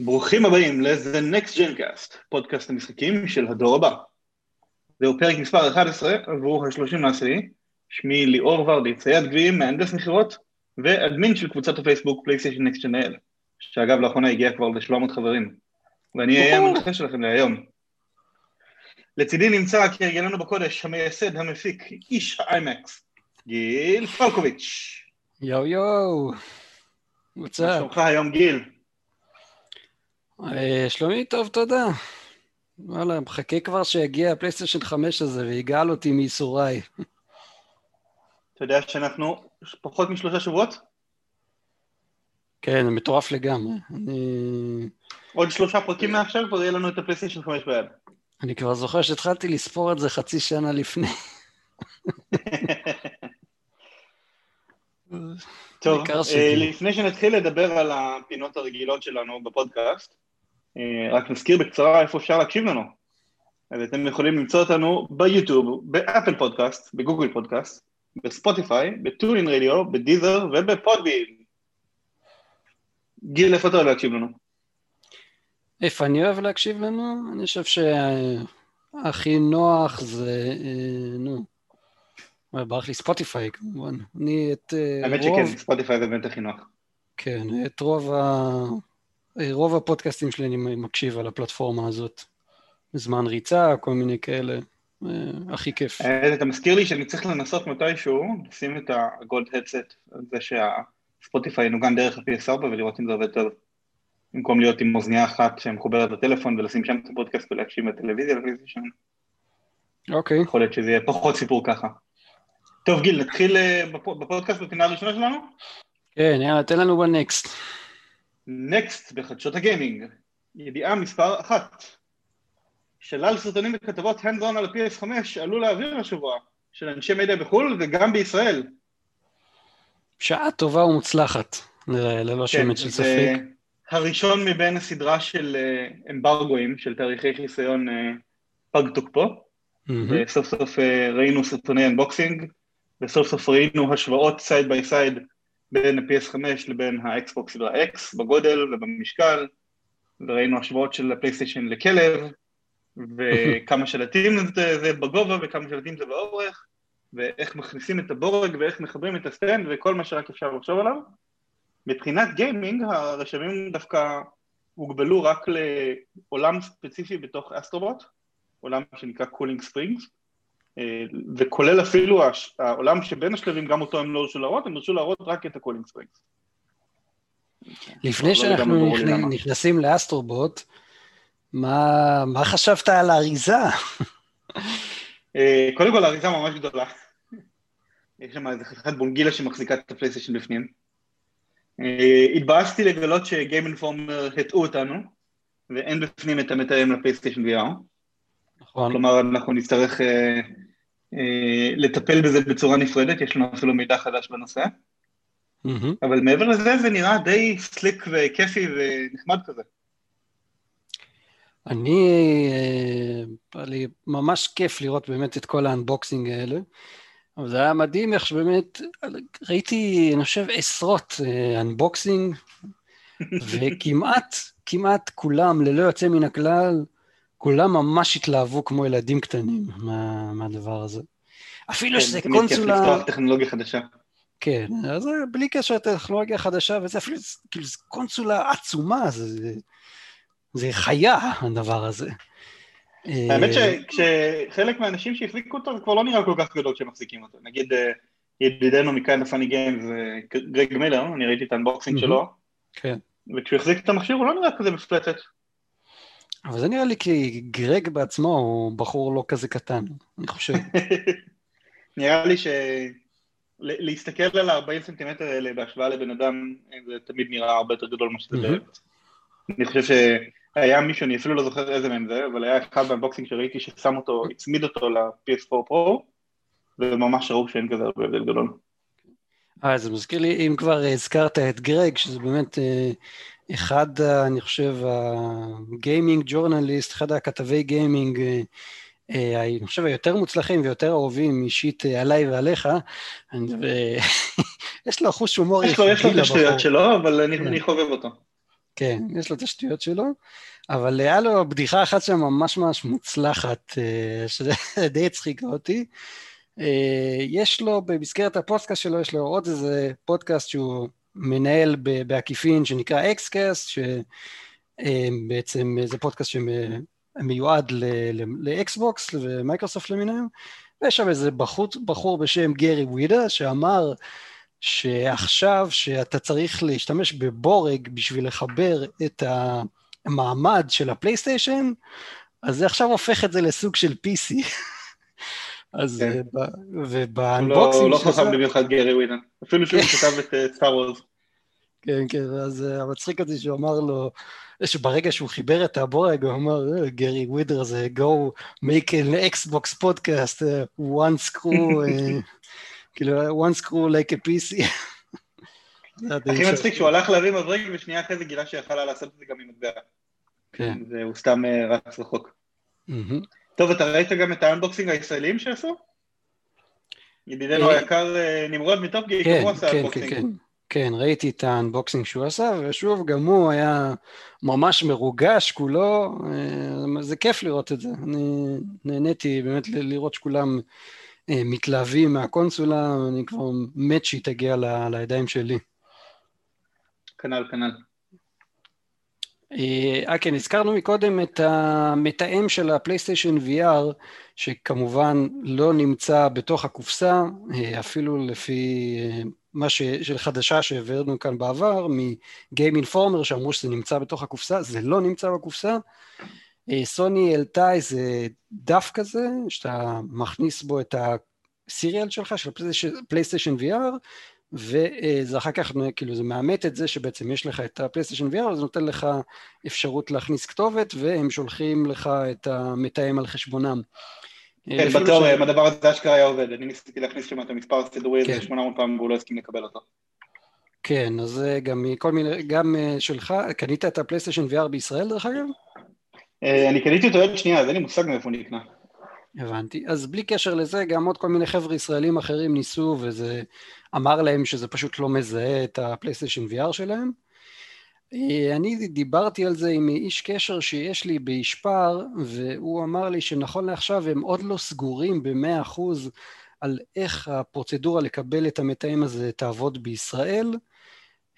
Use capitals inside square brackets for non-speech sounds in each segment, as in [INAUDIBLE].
ברוכים הבאים ל-The Next Gencast, פודקאסט המשחקים של הדור הבא. זהו פרק מספר 11 עבור ה-30 לעשירי. שמי ליאור ורדי, צייד גביעים, מהנדס מכירות, ואדמין של קבוצת הפייסבוק פלייסטיישן נקסט ג'נאל, שאגב לאחרונה הגיע כבר ל-700 חברים. ואני אהיה המנחה שלכם להיום. לצידי נמצא כהרגלנו בקודש, המייסד, המפיק, איש האיימקס, גיל פלקוביץ'. יואו יואו, מה. שלומך היום גיל? אה, שלומי טוב, תודה. וואלה, מחכה כבר שיגיע הפלייסטיישן 5 הזה ויגאל אותי מייסוריי. אתה יודע שאנחנו פחות משלושה שבועות? כן, זה מטורף לגמרי. אני, עוד שלושה פרקים מעכשיו כבר יהיה לנו את הפלייסטיישן 5 ביד. אני כבר זוכר שהתחלתי לספור את זה חצי שנה לפני. טוב, אה, לפני שנתחיל לדבר על הפינות הרגילות שלנו בפודקאסט, רק נזכיר בקצרה איפה אפשר להקשיב לנו. אז אתם יכולים למצוא אותנו ביוטיוב, באפל פודקאסט, בגוגל פודקאסט, בספוטיפיי, בטולין רדיו, בדיזר ובפודבין. גיל, איפה אתה אוהב להקשיב לנו? איפה אני אוהב להקשיב לנו? אני חושב שהכי נוח זה, אה, נו, אה, ברח לי ספוטיפיי כמובן. אני את אה, האמת רוב, שכן, ספוטיפיי זה באמת הכי נוח. כן, את רוב, ה... רוב הפודקאסטים שלי אני מקשיב על הפלטפורמה הזאת. בזמן ריצה, כל מיני כאלה. אה, הכי כיף. אה, אתה מזכיר לי שאני צריך לנסות מתישהו, לשים את ה-Gold Headset, זה שהספוטיפיי ינוגן דרך ה-PS4 ולראות אם זה עובד טוב. במקום להיות עם אוזנייה אחת שמחוברת לטלפון ולשים שם את הפודקאסט ולהקשיב בטלוויזיה לפלייסטיישן, אוקיי. יכול להיות שזה יהיה פחות סיפור ככה. טוב גיל, נתחיל אה, בפ- בפודקאסט בפינה הראשונה שלנו? כן, יאללה, תן לנו בנקסט. נקסט בחדשות הגיימינג, ידיעה מספר אחת. שלל סרטונים וכתבות on על ה-PS5 עלו לאוויר השבוע, של אנשי מדיה בחו"ל וגם בישראל. שעה טובה ומוצלחת, ללא שמץ של כן, ספק. הראשון מבין הסדרה של אה, אמברגואים, של תאריכי חיסיון אה, פג תוקפו. וסוף סוף אה, ראינו סרטוני unboxing, וסוף סוף ראינו השוואות side by side בין ה-PS5 לבין האקסבוקס סדרה X בגודל ובמשקל, וראינו השוואות של הפלייסטיישן לכלב, וכמה שלטים זה, זה בגובה וכמה שלטים זה באורך, ואיך מכניסים את הבורג ואיך מחברים את ה-stand וכל מה שרק אפשר לחשוב עליו. מבחינת גיימינג הרשמים דווקא הוגבלו רק לעולם ספציפי בתוך אסטרובוט, עולם שנקרא Cooling Springs, וכולל אפילו העולם שבין השלבים, גם אותו הם לא הרשו להראות, הם הרשו להראות רק את ה-Cooling Springs. לפני לא שאנחנו. נכנסים לאסטרובוט, מה מה חשבת על האריזה? אה, קודם כל האריזה ממש גדולה. יש שם איזה חתיכת בונגילה שמחזיקה את הפלייסטיישן בפנים. אה, התבאסתי לגלות שגיים אינפורמר הטעו אותנו, ואין בפנים את המתאם לפלייסטיישן VR. נכון. כלומר, אנחנו נצטרך אה, לטפל בזה בצורה נפרדת, יש לנו אפילו מידע חדש בנושא. מהמם. אבל מעבר לזה, זה נראה די סליק וכיפי ונחמד כזה. אני, אה, היה לי ממש כיף לראות באמת את כל האנבוקסינג האלה. אבל זה היה מדהים איך שבאמת, ראיתי, אני חושב, עשרות אה, אנבוקסינג, [LAUGHS] וכמעט, כמעט כולם, ללא יוצא מן הכלל, כולם ממש התלהבו כמו ילדים קטנים מה, מהדבר הזה. אפילו כן, שזה תמיד כיף קונסולה... לפתוח טכנולוגיה חדשה. כן, אז זה בלי קשר לטכנולוגיה חדשה, וזה אפילו, כאילו, זו קונסולה עצומה, זה, זה, זה חיה, הדבר הזה. האמת אה, שכשחלק מהאנשים שהחזיקו אותו זה כבר לא נראה כל כך גדול שהם מחזיקים אותו. נגיד אה, ידידנו מ-Kinda Funny Games, גרג מילר, אני ראיתי את ה-unboxing. שלו, כן. וכשהוא החזיק את המכשיר הוא לא נראה כזה מפלצת. אבל זה נראה לי כי גרג בעצמו הוא בחור לא כזה קטן, אני חושב. [LAUGHS] נראה לי ש... ל- להסתכל על ה-40 סנטימטר האלה בהשוואה לבן אדם, זה תמיד נראה הרבה יותר גדול ממה שזה. באמת. אני חושב שהיה מישהו, אני אפילו לא זוכר איזה מהם זה, אבל היה אחד ב-unboxing שראיתי ששם אותו, הצמיד אותו ל-PS4 Pro, וממש ראו שאין כזה הרבה הבדל גדול. אה, זה מזכיר לי, אם כבר הזכרת את גרג, שזה באמת אה, אחד, אני חושב, ה-gaming journalist, אחד הכתבי גיימינג, אה, אה, אני חושב, היותר מוצלחים ויותר אהובים אישית עליי ועליך. אני- ו- [LAUGHS] יש לו חוש הומור יש לו יש לו את השטויות לבחור. שלו, אבל אני כן. אני חובב אותו. כן, יש לו את השטויות שלו, אבל היה לו בדיחה אחת שם ממש ממש מוצלחת, [LAUGHS] שדי הצחיקה אותי. יש לו, במסגרת הפודקאסט שלו, יש לו עוד איזה פודקאסט שהוא מנהל בעקיפין שנקרא Xcast, שבעצם זה פודקאסט שמיועד לאקסבוקס ומייקרוסופט למיניהם, ויש שם איזה בחור, בחור בשם גרי ווידה שאמר שעכשיו שאתה צריך להשתמש בבורג בשביל לחבר את המעמד של הפלייסטיישן, אז זה עכשיו הופך את זה לסוג של PC. [LAUGHS] אז כן. וב-unboxing... הוא לא חכם במיוחד גרי ווידה, אפילו שהוא כן. כתב את סטאר וורס. כן, כן, אז אה, המצחיק הזה שהוא אמר לו, שברגע שהוא חיבר את הבורג, הוא אמר, אה, גרי ווידר זה go make an Xbox podcast, one screw, [LAUGHS] כאילו, one screw like a PC. [LAUGHS] הכי מצחיק שהוא הלך להביא מברג ושנייה אחרי זה גילה שיכולה לעשות את זה גם עם מטבע. כן. והוא סתם רץ רחוק. טוב, אתה ראית גם את ה-unboxing הישראלים שעשו? ידידנו היקר נמרוד מטופ גיק, כן, הוא עשה unboxing. כן, כן, כן. כן, ראיתי את ה-unboxing שהוא עשה, ושוב, גם הוא היה ממש מרוגש כולו, אה, זה כיף לראות את זה. אני נהניתי באמת לראות שכולם אה, מתלהבים מהקונסולה, אני כבר מת שהיא תגיע לידיים שלי. כנ"ל, כנ"ל. אה, אה, כן, הזכרנו מקודם את המתאם של הפלייסטיישן VR, שכמובן לא נמצא בתוך הקופסה, אפילו לפי מה ש... של חדשה שהעברנו כאן בעבר, מגיים אינפורמר שאמרו שזה נמצא בתוך הקופסה, זה לא נמצא בקופסה. אה, סוני העלתה איזה דף כזה, שאתה מכניס בו את הסיריאל שלך, של פלייסטיישן VR, וזה אחר כך, כאילו זה מאמת את זה שבעצם יש לך את הפלייסטיישן VR, זה נותן לך אפשרות להכניס כתובת, והם שולחים לך את המתאם על חשבונם. כן, בתיאוריה, אם הדבר הזה אשכרה היה עובד, אני ניסיתי להכניס שם את המספר הסידורי הזה 800 כן. פעם והוא לא הסכים לקבל אותו. כן, אז גם מכל מיני, גם אה, שלך, קנית את הפלייסטיישן VR בישראל דרך אגב? אה, אני קניתי אותו עוד שנייה, אז אין לי מושג מאיפה הוא נקנה. הבנתי. אז בלי קשר לזה, גם עוד כל מיני חבר'ה ישראלים אחרים ניסו, וזה אמר להם שזה פשוט לא מזהה את הפלייסטיישן VR שלהם. אה, אני דיברתי על זה עם איש קשר שיש לי בישפר, והוא אמר לי שנכון לעכשיו הם עוד לא סגורים במאה אחוז על איך הפרוצדורה לקבל את המתאם הזה תעבוד בישראל.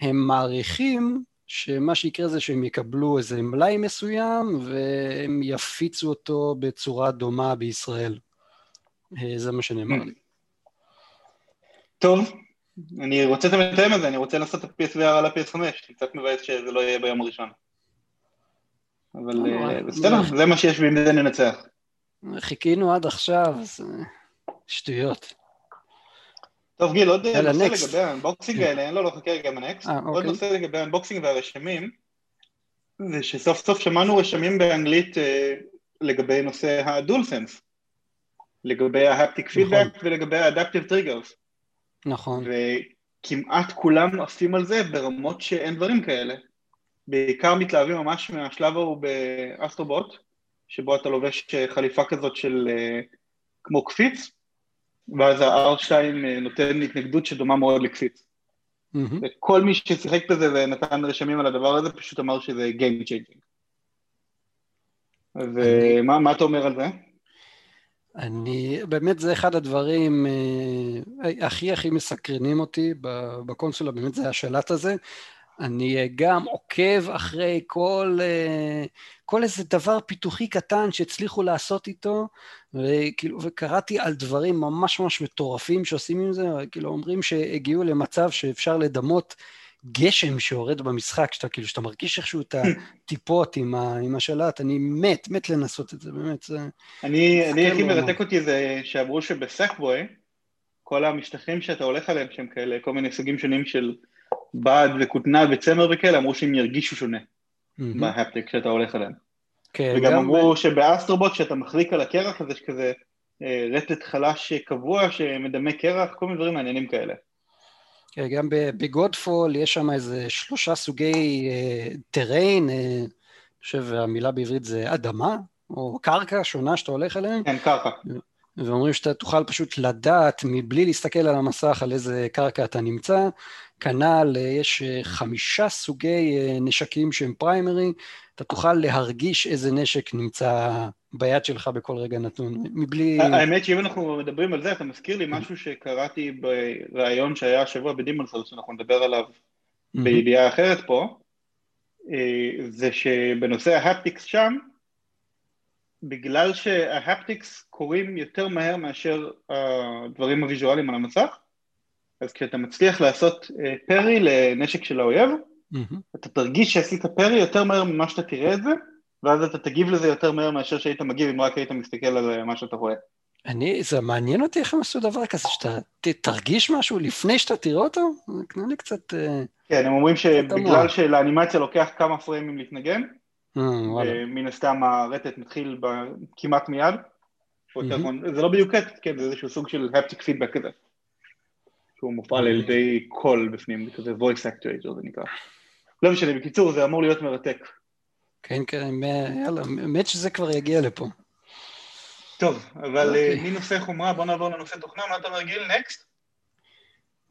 הם מעריכים שמה שיקרה זה שהם יקבלו איזה מלאי מסוים והם יפיצו אותו בצורה דומה בישראל. אה, זה מה שנאמר לי. טוב, אני רוצה את המתאם הזה, אני רוצה לעשות את ה-PSVR על ה-PS5, אני קצת מבאס שזה לא יהיה ביום הראשון. אבל אה, אה, בסדר, זה מה שיש ועם זה ננצח. חיכינו עד עכשיו, זה שטויות. טוב גיל, עוד נושא לגבי ה-unboxing כן. האלה, אין לו לא חכה רגע מה-next, עוד אוקיי. נושא לגבי ה-unboxing והרשמים, זה שסוף סוף שמענו רשמים באנגלית אה, לגבי נושא ה DualSense, לגבי ה haptic feedback נכון. ולגבי ה adaptive triggers. נכון. וכמעט כולם עפים על זה ברמות שאין דברים כאלה. בעיקר מתלהבים ממש מהשלב ההוא ב Astro Bot, שבו אתה לובש חליפה כזאת של אה, כמו קפיץ, ואז ה-R2 אה, נותן התנגדות שדומה מאוד לקפיץ. Mm-hmm. וכל מי ששיחק בזה ונתן רשמים על הדבר הזה פשוט אמר שזה Game Changing. ומה. אתה אומר על זה? אני, באמת זה אחד הדברים אה, הכי הכי מסקרנים אותי בקונסולה, באמת זה השלט הזה. אני גם עוקב אחרי כל, אה, כל איזה דבר פיתוחי קטן שהצליחו לעשות איתו, וכאילו, וקראתי על דברים ממש ממש מטורפים שעושים עם זה, כאילו אומרים שהגיעו למצב שאפשר לדמות גשם שיורד במשחק, שאתה כאילו, שאתה מרגיש איכשהו את הטיפות עם, ה, עם השלט, אני מת, מת לנסות את זה, באמת, זה... אני, אני הכי מרתק אותי זה שאמרו שבסקבוי, כל המשטחים שאתה הולך עליהם, שהם כאלה, כל מיני סוגים שונים של בד וכותנה וצמר וכאלה, אמרו שהם ירגישו שונה. בהפטיק שאתה הולך עליהם. כן, וגם אמרו ב... שבאסטרובוט, שאתה מחליק על הקרח, אז יש כזה אה, רטט חלש קבוע שמדמה קרח, כל מיני דברים מעניינים כאלה. כן, גם בגודפול יש שם איזה שלושה סוגי terrain, אה, אה, אני חושב המילה בעברית זה אדמה, או קרקע שונה שאתה הולך אליהם. כן, קרקע. ואומרים שאתה תוכל פשוט לדעת מבלי להסתכל על המסך על איזה קרקע אתה נמצא, כנ"ל, יש חמישה סוגי נשקים שהם primary, אתה תוכל להרגיש איזה נשק נמצא ביד שלך בכל רגע נתון, מבלי... האמת שאם אנחנו מדברים על זה, אתה מזכיר לי משהו שקראתי בריאיון שהיה השבוע ב Demon's Souls, שאנחנו נדבר עליו בידיעה אחרת פה, זה שבנושא ההפטיקס שם, בגלל שההפטיקס קורים יותר מהר מאשר הדברים הוויזואליים על המסך, אז כשאתה מצליח לעשות פרי לנשק של האויב. אתה תרגיש שעשית פרי יותר מהר ממה שאתה תראה את זה, ואז אתה תגיב לזה יותר מהר מאשר שהיית מגיב אם רק היית מסתכל על מה שאתה רואה. אני, זה מעניין אותי איך הם עשו דבר כזה, שאתה תרגיש משהו לפני שאתה תראה אותו? זה קנה לי קצת... אה, כן, הם אומרים שבגלל שלאנימציה לוקח כמה פריימים להתנגן, אה, מן הסתם הרטט מתחיל כמעט מיד, זה לא בדיוק קטט, כן, זה איזשהו סוג של הפטיק פידבק כזה, שהוא מופעל על ידי קול בפנים, כזה voice actor זה נקרא. לא משנה, בקיצור זה אמור להיות מרתק. כן, כן, יאללה, האמת שזה כבר יגיע לפה. טוב, אבל okay. אוקיי. אה, מנושא חומרה, בוא נעבור לנושא תוכנה, מה אתה מרגיל? נקסט?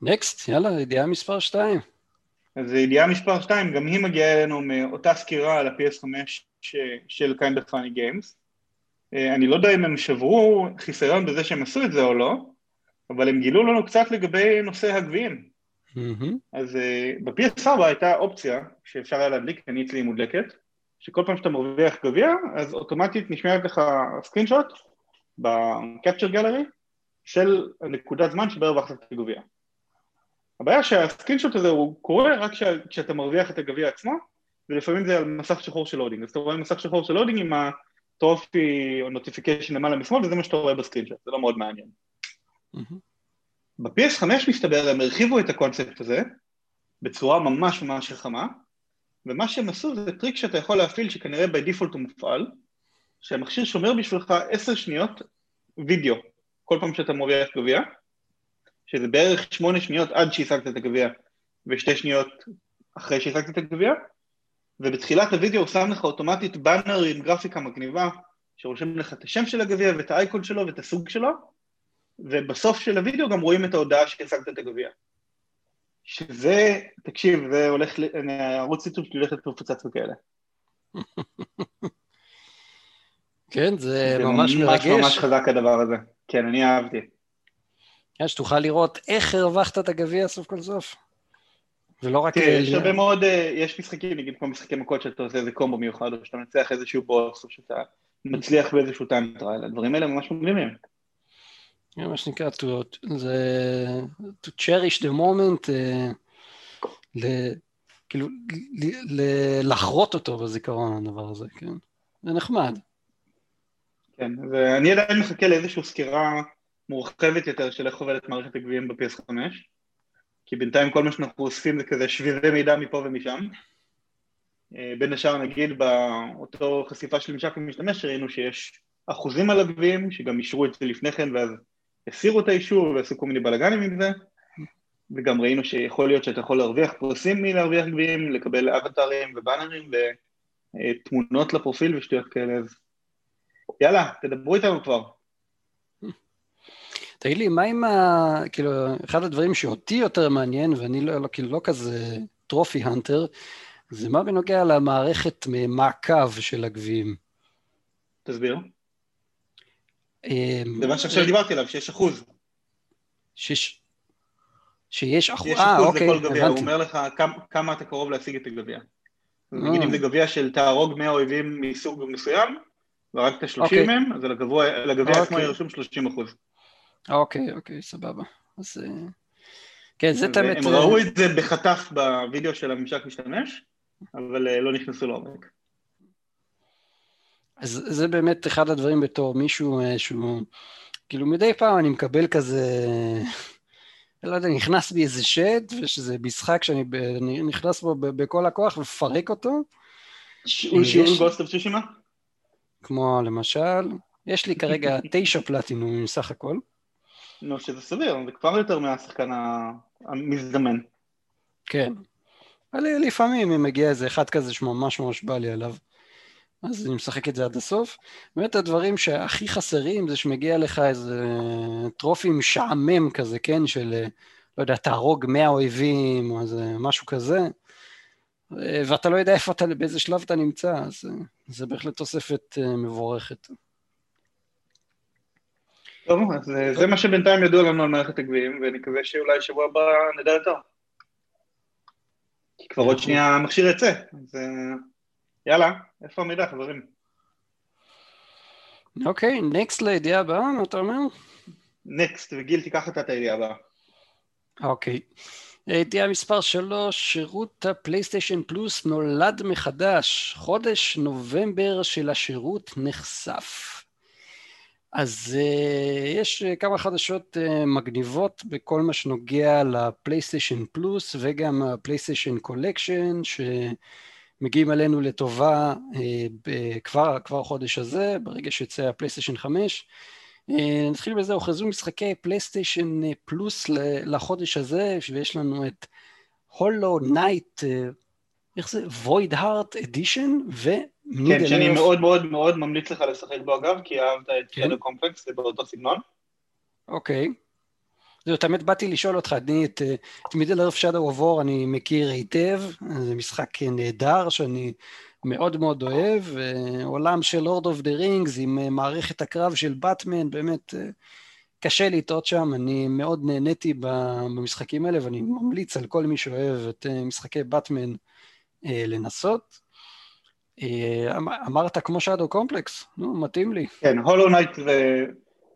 נקסט, יאללה, ידיעה מספר 2. אז ידיעה מספר 2, גם היא מגיעה אלינו מאותה סקירה על ה-PS5 של kind of funny games. אה, אני לא יודע אם הם שברו חיסיון בזה שהם עשו את זה או לא, אבל הם גילו לנו קצת לגבי נושא הגביעים. Mm-hmm. אז uh, ב-PS4 הייתה אופציה שאפשר היה להדליק, אני אצלי מודלקת, שכל פעם שאתה מרוויח גביע, אז אוטומטית נשמרת לך screenshot ב capture gallery של נקודת זמן שבה הרווחת את הגביע. הבעיה שה screenshot הזה הוא קורה רק כשאתה מרוויח את הגביע עצמו, ולפעמים זה על מסך שחור של loading, אז אתה רואה מסך שחור של loading עם ה trophy או notification למעלה משמאל, וזה מה שאתה רואה ב screenshot, זה לא מאוד מעניין. Mm-hmm. ב-PS5 מסתבר הם הרחיבו את הקונספט הזה בצורה ממש ממש חכמה, ומה שהם עשו זה טריק שאתה יכול להפעיל שכנראה default הוא מופעל, שהמכשיר שומר בשבילך עשר שניות וידאו כל פעם שאתה מרוויח גביע, שזה בערך שמונה שניות עד שהשגת את הגביע ושתי שניות אחרי שהשגת את הגביע, ובתחילת הוידאו הוא שם לך אוטומטית באנר עם גרפיקה מגניבה שרושם לך את השם של הגביע ואת האייקון שלו ואת הסוג שלו, ובסוף של הוידאו גם רואים את ההודעה שהשגת את הגביע. שזה, תקשיב, זה הולך, ערוץ ציטוט שלי הולך לתפוצץ וכאלה. [LAUGHS] כן, זה, זה ממש מרגש. זה ממש ממש חזק הדבר הזה. כן, אני אהבתי. כן, שתוכל לראות איך הרווחת את הגביע סוף כל סוף. ולא רק... תראה, יש הרבה מאוד, אה, יש משחקים, נגיד כמו משחקי מכות שאתה עושה איזה קומבו מיוחד, או שאתה מנצח איזשהו בוס, או שאתה מצליח באיזשהו time trial, הדברים האלה ממש מגניבים. זה מה שנקרא, to, זה, to cherish the moment, uh, ל, כאילו, ל, ל, לחרוט אותו בזיכרון הדבר הזה, כן? זה נחמד. כן, ואני עדיין מחכה לאיזושהי סקירה מורחבת יותר של איך עובדת מערכת הגביעים ב-PS5, כי בינתיים כל מה שאנחנו אוספים זה כזה שביבי מידע מפה ומשם. אה, בין השאר נגיד באותו חשיפה של ממשק המשתמש ראינו שיש אחוזים על הגביעים, שגם אישרו את זה לפני כן ואז הסירו את האישור ועשו כל מיני בלאגנים עם זה, וגם ראינו שיכול להיות שאתה יכול להרוויח פרסים מלהרוויח גביעים, לקבל אבטרים ובאנרים ותמונות לפרופיל ושטויות כאלה, אז יאללה, תדברו איתנו כבר. תגיד לי, מה עם ה... כאילו, אחד הדברים שאותי יותר מעניין, ואני לא, לא, כאילו לא כזה טרופי הנטר, זה מה בנוגע למערכת מעקב של הגביעים. תסביר. אמ, זה מה שעכשיו דיברתי עליו, שיש אחוז. שיש... שיש אחוז, אה, אוקיי, הבנתי. גביע, הוא אומר לך כמה אתה קרוב להשיג את הגביע. נגיד אם אה. זה גביע של תהרוג 100 אויבים מסוג מסוים, והרגת 30 אוקיי. מהם, אז לגביע עצמו אוקיי. ירשום 30 אחוז. אוקיי, אוקיי, סבבה. אז... אה, כן, זה תמיד... הם ראו את זה בחטף בווידאו של הממשק משתמש, אבל לא נכנסו לעומק. אז זה באמת אחד הדברים בתור מישהו אה, שהוא, כאילו מדי פעם אני מקבל כזה, [LAUGHS] לא יודע, נכנס בי איזה שד, ושזה משחק שאני נכנס בו בכל הכוח ומפרק אותו. שיעור גוסט אוף צ'ושימה? כמו למשל, יש לי כרגע [LAUGHS] תשע פלטינום מסך הכל. נו, שזה סביר, זה כבר יותר מהשחקן המזדמן. כן. לפעמים אם מגיע איזה אחד כזה שממש ממש בא לי עליו. אז אני משחק את זה עד הסוף. באמת הדברים שהכי חסרים זה שמגיע לך איזה טרופי משעמם כזה, כן? של, לא יודע, תהרוג 100 אויבים או איזה משהו כזה, ואתה לא יודע איפה אתה, באיזה שלב אתה נמצא, אז זה בהחלט תוספת מבורכת. טוב, אז זה מה שבינתיים ידוע לנו על מערכת הגביעים, ונקווה שאולי שבוע הבא נדע יותר. כי כבר עוד שנייה המכשיר יצא, אז יאללה, איפה המידע חברים? אוקיי, נקסט לידיעה הבאה, מה אתה אומר? נקסט, וגיל תיקח את הידיעה הבאה. אוקיי. ידיעה מספר 3, שירות הפלייסטיישן פלוס נולד מחדש. חודש נובמבר של השירות נחשף. אז uh, יש uh, כמה חדשות uh, מגניבות בכל מה שנוגע לפלייסטיישן פלוס וגם הפלייסטיישן Collection שמגיעים עלינו לטובה uh, כבר, כבר החודש הזה, ברגע שיצא הפלייסטיישן 5. Uh, נתחיל בזה, הוכרזו משחקי פלייסטיישן פלוס לחודש הזה, ויש לנו את Hollow Knight, איך זה? Voidheart Edition, ו... כן, שאני מאוד מאוד מאוד ממליץ לך לשחק בו אגב, כי אהבת את Shadow Complex, זה באותו סגנון. אוקיי. זאת האמת באתי לשאול אותך, אני את, את Middle-earth: Shadow of Mordor אני מכיר היטב, זה משחק נהדר שאני מאוד מאוד אוהב, עולם של Lord of the Rings עם מערכת הקרב של באטמן, באמת קשה לטעות שם, אני מאוד נהניתי במשחקים האלה ואני ממליץ על כל מי שאוהב את משחקי באטמן לנסות. אה, אמ-, אמרת כמו Shadow Complex, נו, מתאים לי. כן, הולו Knight זה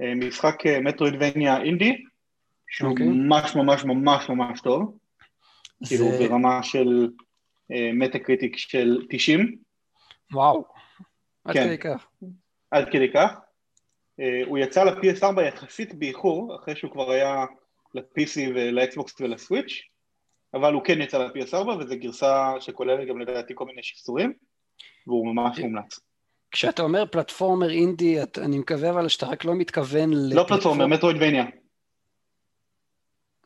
אה, משחק אה, Metroidvania אינדי, שהוא okay. אוקיי. ממש ממש ממש ממש טוב, זה... כאילו ברמה של Metacritic של 90. וואו, עד כן. כדי כך. עד כדי כך. הוא יצא ל-PS4 יחסית באיחור, אחרי שהוא כבר היה ל-PC ול Xbox ול Switch, אבל הוא כן יצא ל-PS4 וזו גרסה שכוללת גם לדעתי כל מיני שיפורים. והוא ממש מומלץ. כשאתה אומר platformer אינדי, אני מקווה אבל שאתה רק לא מתכוון לא platformer, Metroidvania.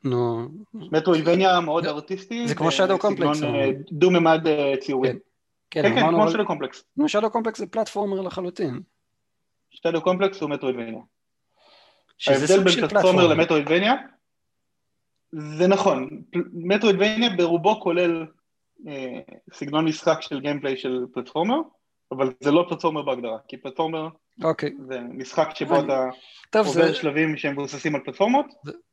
נו. Metroidvania מאוד ארטיסטי. זה כמו Shadow Complex. דו-ממד ציורי. כן, כן, כן, כן כמו Shadow Complex. נו, Shadow Complex זה platformer לחלוטין. Shadow Complex הוא Metroidvania. ההבדל בין פלטפורמר למטרואידבניה, זה נכון, מטרואידבניה ברובו כולל אה, סגנון משחק של גיימפליי של פלטפורמר, אבל זה לא פלטפורמר בהגדרה, כי פלטפורמר אוקיי. זה משחק שבו אתה עובר. שלבים שהם מבוססים על פלטפורמות,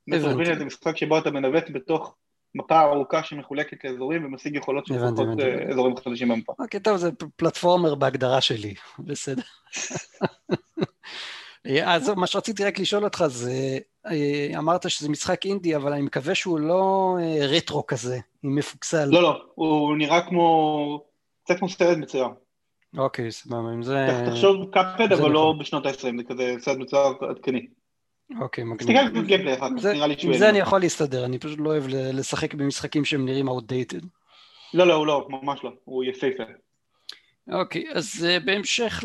מטרוביניה זה משחק שבו אתה מנווט בתוך מפה ארוכה שמחולקת לאזורים ומשיג יכולות של לפחות אה, אזורים חדשים במפה. אוקיי, טוב, זה פלטפורמר בהגדרה שלי, [LAUGHS] בסדר. אז מה שרציתי רק לשאול אותך זה, אה, אמרת שזה משחק אינדי, אבל אני מקווה שהוא לא אה, רטרו כזה, עם מפוקסל. לא, לא, הוא נראה כמו, קצת כמו סרט מצויר. אוקיי, סבבה, אם זה... תחשוב קאפד, אבל לא בשנות ה-20, זה כזה סרט מצויר עדכני. אוקיי, מגניב. תסתכל על גיימפלי אחר כך, נראה לי שהוא... עם זה אני יכול להסתדר, אני פשוט לא אוהב לשחק במשחקים שהם נראים outdated. לא, לא, הוא לא, ממש לא, הוא יפהפה. אוקיי, אז uh, בהמשך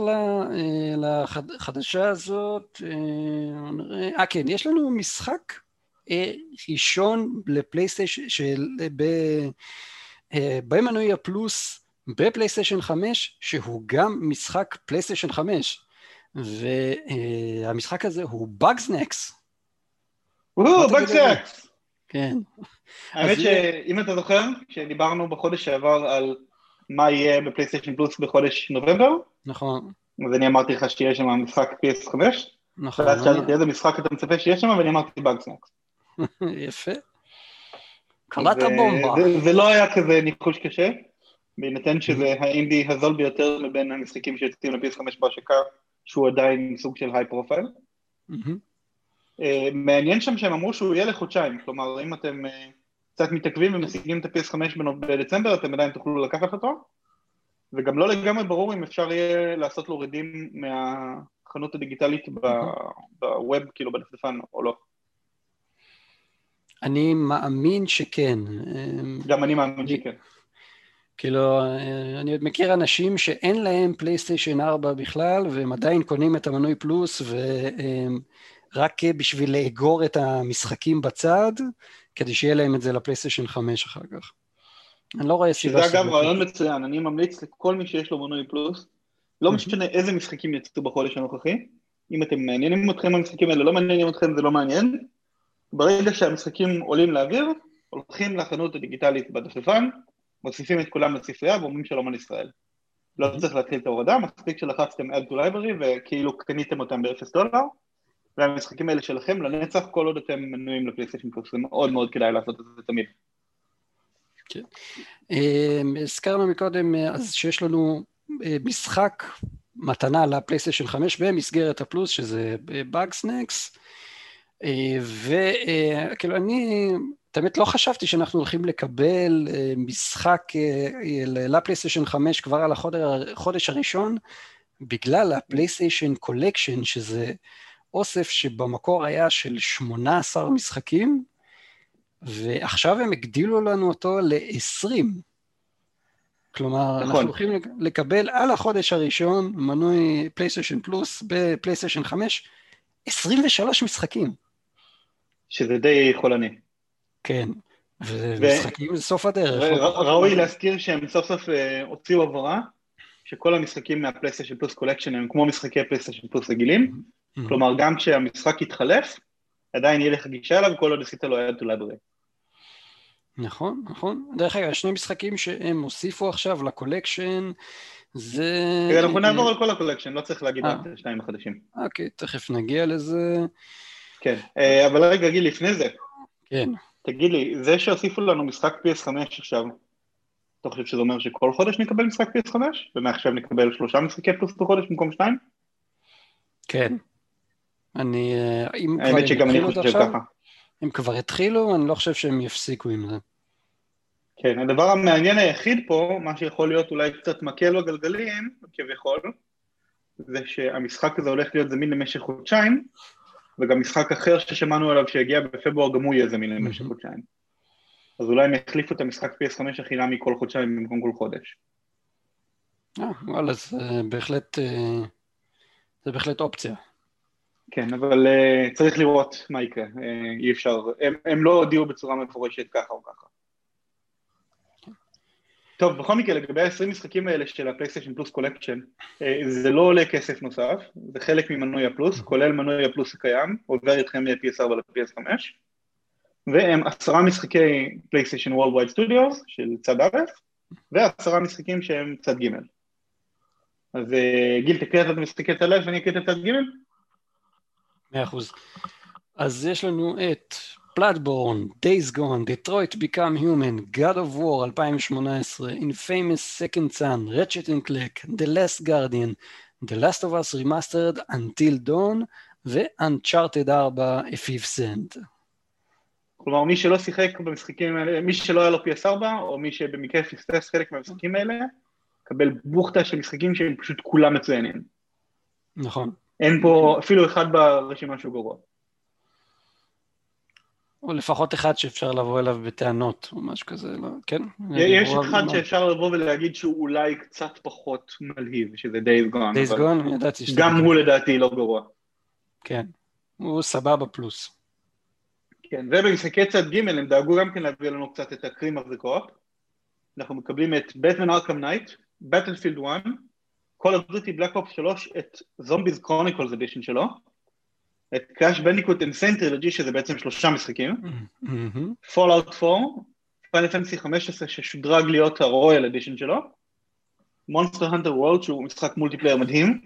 לחדשה הזאת, uh, נראה, אה כן, יש לנו משחק ראשון לפלייסטיישן, ב, במנוי הפלוס בפלייסטיישן 5, שהוא גם משחק פלייסטיישן 5, והמשחק הזה הוא בגזנקס. וואו, בגזנקס! כן. האמת שאם אתה זוכר, כשדיברנו בחודש שעבר על מה יהיה בפלייסטיישן פלוס בחודש נובמבר. נכון. אז אני אמרתי לך שיהיה שם משחק PS5. נכון. ואז שאלתי איזה משחק אתה מצפה שיהיה שם, ואני אמרתי Bugsnax. [LAUGHS] יפה. קלט הבומבה. זה לא היה כזה ניחוש קשה, בהינתן שזה האינדי הזול ביותר מבין המשחקים שיוצאים ל-PS5 בהשקה, שהוא עדיין סוג של high profile. אה, מעניין שם שהם אמרו שהוא יהיה לחודשיים, כלומר אם אתם אה, קצת מתעכבים ומשיגים את ה-PS5 בדצמבר, אתם עדיין תוכלו לקחת אותו, וגם לא לגמרי ברור אם אפשר יהיה לעשות לו רדים מהחנות הדיגיטלית בווב, כאילו בדפדפן או לא. אני מאמין שכן. גם אני מאמין שכן. כאילו, אני עוד מכיר אנשים שאין להם פלייסטיישן 4 בכלל, והם עדיין קונים את המנוי פלוס, ורק בשביל לאגור את המשחקים בצד, כדי שיהיה להם את זה לפלייסטיישן 5 אחר כך. אני לא רואה סיבה שזה... אגב רעיון מצוין, אני ממליץ לכל מי שיש לו מנוי פלוס, לא משנה איזה משחקים יצאו בחודש הנוכחי, אם אתם מעניינים אתכם המשחקים האלה, לא מעניינים אתכם, זה לא מעניין, ברגע שהמשחקים עולים לאוויר, הולכים לחנות הדיגיטלית בדפדפן, מוסיפים את כולם לספרייה ואומרים שלום על ישראל. לא צריך להתחיל את ההורדה, מספיק שלחצתם add to library וכאילו קניתם אותם ב-0 דולר, והמשחקים האלה שלכם לנצח כל עוד אתם מנויים לפלייסטיישן פלוס, זה מאוד מאוד כדאי לעשות את זה תמיד. כן. אמ, הזכרנו מקודם אז שיש לנו אה, משחק מתנה לפלייסטיישן 5 במסגרת הפלוס, שזה אה, וכאילו אה, אני האמת לא חשבתי שאנחנו הולכים לקבל משחק לפלייסטיישן 5 כבר על החודש הראשון, בגלל הפלייסטיישן Collection, שזה אוסף שבמקור היה של 18 משחקים, ועכשיו הם הגדילו לנו אותו ל-20. כלומר, נכון. אנחנו הולכים לקבל על החודש הראשון מנוי פלייסטיישן פלוס בפלייסטיישן 5, 23 משחקים. שזה די חולני. כן, ומשחקים זה סוף הדרך. ראוי להזכיר שהם סוף סוף אה, הוציאו הבהרה, שכל המשחקים מהפלייסטיישן פלוס Collection הם כמו משחקי פלייסטיישן פלוס רגילים, mm-hmm. כלומר גם כשהמשחק יתחלף, עדיין יהיה לך גישה אליו כל עוד עשית לו add library. נכון, נכון. דרך אגב, שני משחקים שהם הוסיפו עכשיו ל Collection, זה... אנחנו נעבור על כל ה Collection, לא צריך להגיד רק את השניים החדשים. אוקיי, תכף נגיע לזה. כן, אה, אבל רגע, גיל, לפני זה. כן. תגיד לי, זה שהוסיפו לנו משחק PS5 עכשיו, אתה חושב שזה אומר שכל חודש נקבל משחק PS5? ומעכשיו נקבל שלושה משחקי פלוס בחודש במקום שניים? כן. אני... אה, האמת שגם אני חושב ככה. הם כבר התחילו, אני לא חושב שהם יפסיקו עם זה. כן, הדבר המעניין היחיד פה, מה שיכול להיות אולי קצת מקל בגלגלים, כביכול, זה שהמשחק הזה הולך להיות זמין למשך חודשיים, וגם משחק אחר ששמענו עליו שהגיע בפברואר גם הוא יהיה זמין למשך חודשיים. אז אולי הם יחליפו את המשחק PS5 החינמי כל חודשיים במקום כל חודש. אה, וואלה, זה בהחלט, אה, זה בהחלט אופציה. כן, אבל אה, צריך לראות מה יקרה, אה, אי אפשר, הם, הם לא הודיעו בצורה מפורשת ככה או ככה. טוב, בכל מקרה, לגבי ה-20 משחקים האלה של ה PlayStation Plus Collection, זה לא עולה כסף נוסף, זה חלק ממנוי הפלוס, כולל מנוי הפלוס הקיים, עובר איתכם מ-PS4 ל-PS5, והם עשרה משחקי PlayStation Worldwide Studios של צד א', ועשרה משחקים שהם צד ג'. אז אה, גיל, תקריא את המשחקי צד א' ואני אקריא את הצד ג'? מאה אחוז. אז יש לנו את Bloodborne, Days Gone, Detroit Become Human, God of War 2018, Infamous Second Son, Ratchet and Clank, The Last Guardian, The Last of Us Remastered, Until Dawn ו-Uncharted 4, A Fifth Send. כלומר, מי שלא שיחק במשחקים האלה, מי שלא היה לו PS4, או מי שבמקרה פספס חלק מהמשחקים האלה, קבל בוכטה של משחקים שהם פשוט כולם מצוינים. נכון. אין פה אפילו אחד ברשימה שהוא גרוע. או לפחות אחד שאפשר לבוא אליו בטענות, או משהו כזה, לא, כן? יש אחד שאפשר לבוא ולהגיד שהוא אולי קצת פחות מלהיב, שזה Days Gone. Days Gone, ידעתי שזה... גם הוא לדעתי לא גרוע. כן, הוא סבבה פלוס. כן, ובמשחקי צד ג' הם דאגו גם כן להביא לנו קצת את ה cream of the crop. אנחנו מקבלים את Batman Arkham Knight, Battlefield 1, Call of Duty Black Ops 3, את Zombies Chronicles Edition שלו, את Crash Bandicoot N. Sane Trilogy שזה בעצם שלושה משחקים, Fallout 4, Final Fantasy 15 ששודרג להיות ה Royal Edition שלו, Monster Hunter World שהוא משחק multiplayer מדהים,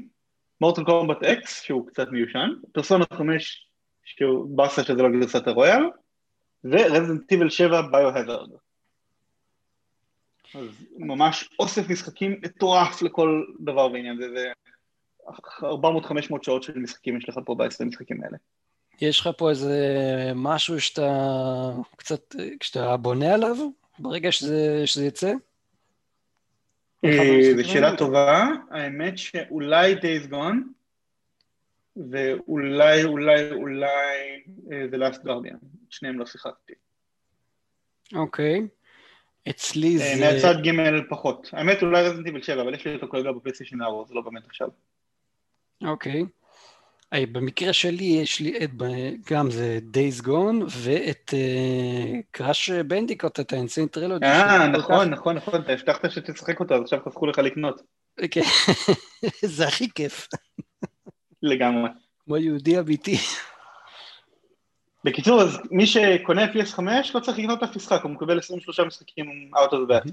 Mortal Kombat X שהוא קצת מיושן, פרסונה 5 שהוא באסה שזה לא גרסת הרויאל, ו Resident Evil 7 Biohazard. אז ממש אוסף משחקים מטורף לכל דבר ועניין, זה, זה 400-500 שעות של משחקים יש לך פה ב-20 משחקים האלה. יש לך פה איזה משהו שאתה קצת, כשאתה בונה עליו ברגע שזה, שזה יצא? אה, זו שאלה טובה, האמת שאולי Days Gone ואולי, אולי, אולי אה, The Last Guardian, שניהם לא שיחקתי. אוקיי. אצלי אה, זה... מהצד ג' פחות. האמת אולי רזנטיבל 7, אבל יש לי אותו כרגע בפלייסטיישן 4, זה לא באמת עכשיו. אוקיי. היי, במקרה שלי יש לי את, גם זה Days Gone ואת קראש uh, בנדיקוט, את האינסיין טרילוגי. אה, נכון, נכון, נכון, אתה הבטחת שתשחק אותו, אז עכשיו חסכו לך לקנות. כן, [LAUGHS] זה הכי כיף. לגמרי. כמו יהודי אמיתי. בקיצור, אז מי שקונה PS5 לא צריך לקנות אף משחק, הוא מקבל 23 משחקים out of the bat.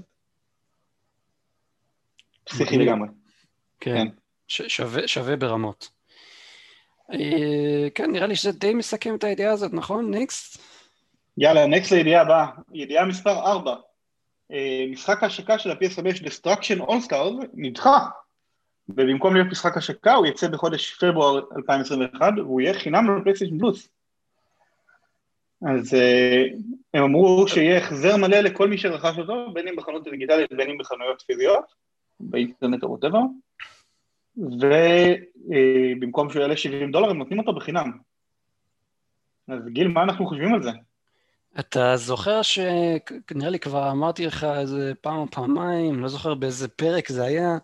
פסיכי לגמרי. כן, כן. שווה, שווה ברמות. אה, כן, נראה לי שזה די מסכם את הידיעה הזאת, נכון? ניקסט? יאללה, נקסט לידיעה הבאה. ידיעה מספר 4. אה, משחק ההשקה של ה-PS5 Destruction All Stars נדחה, ובמקום להיות משחק השקה הוא יצא בחודש פברואר 2021 והוא יהיה חינם לפלייסטיישן פלוס. אז אה, הם אמרו שיהיה החזר מלא לכל מי שרכש אותו, בין אם בחנות דיגיטלית בין אם בחנויות פיזיות, באינטרנט או whatever, ובמקום שהוא יעלה 70 דולר הם נותנים אותו בחינם. אז גיל, מה אנחנו חושבים על זה? אתה זוכר שנראה לי כבר אמרתי לך איזה פעם או פעמיים, לא זוכר באיזה פרק זה היה,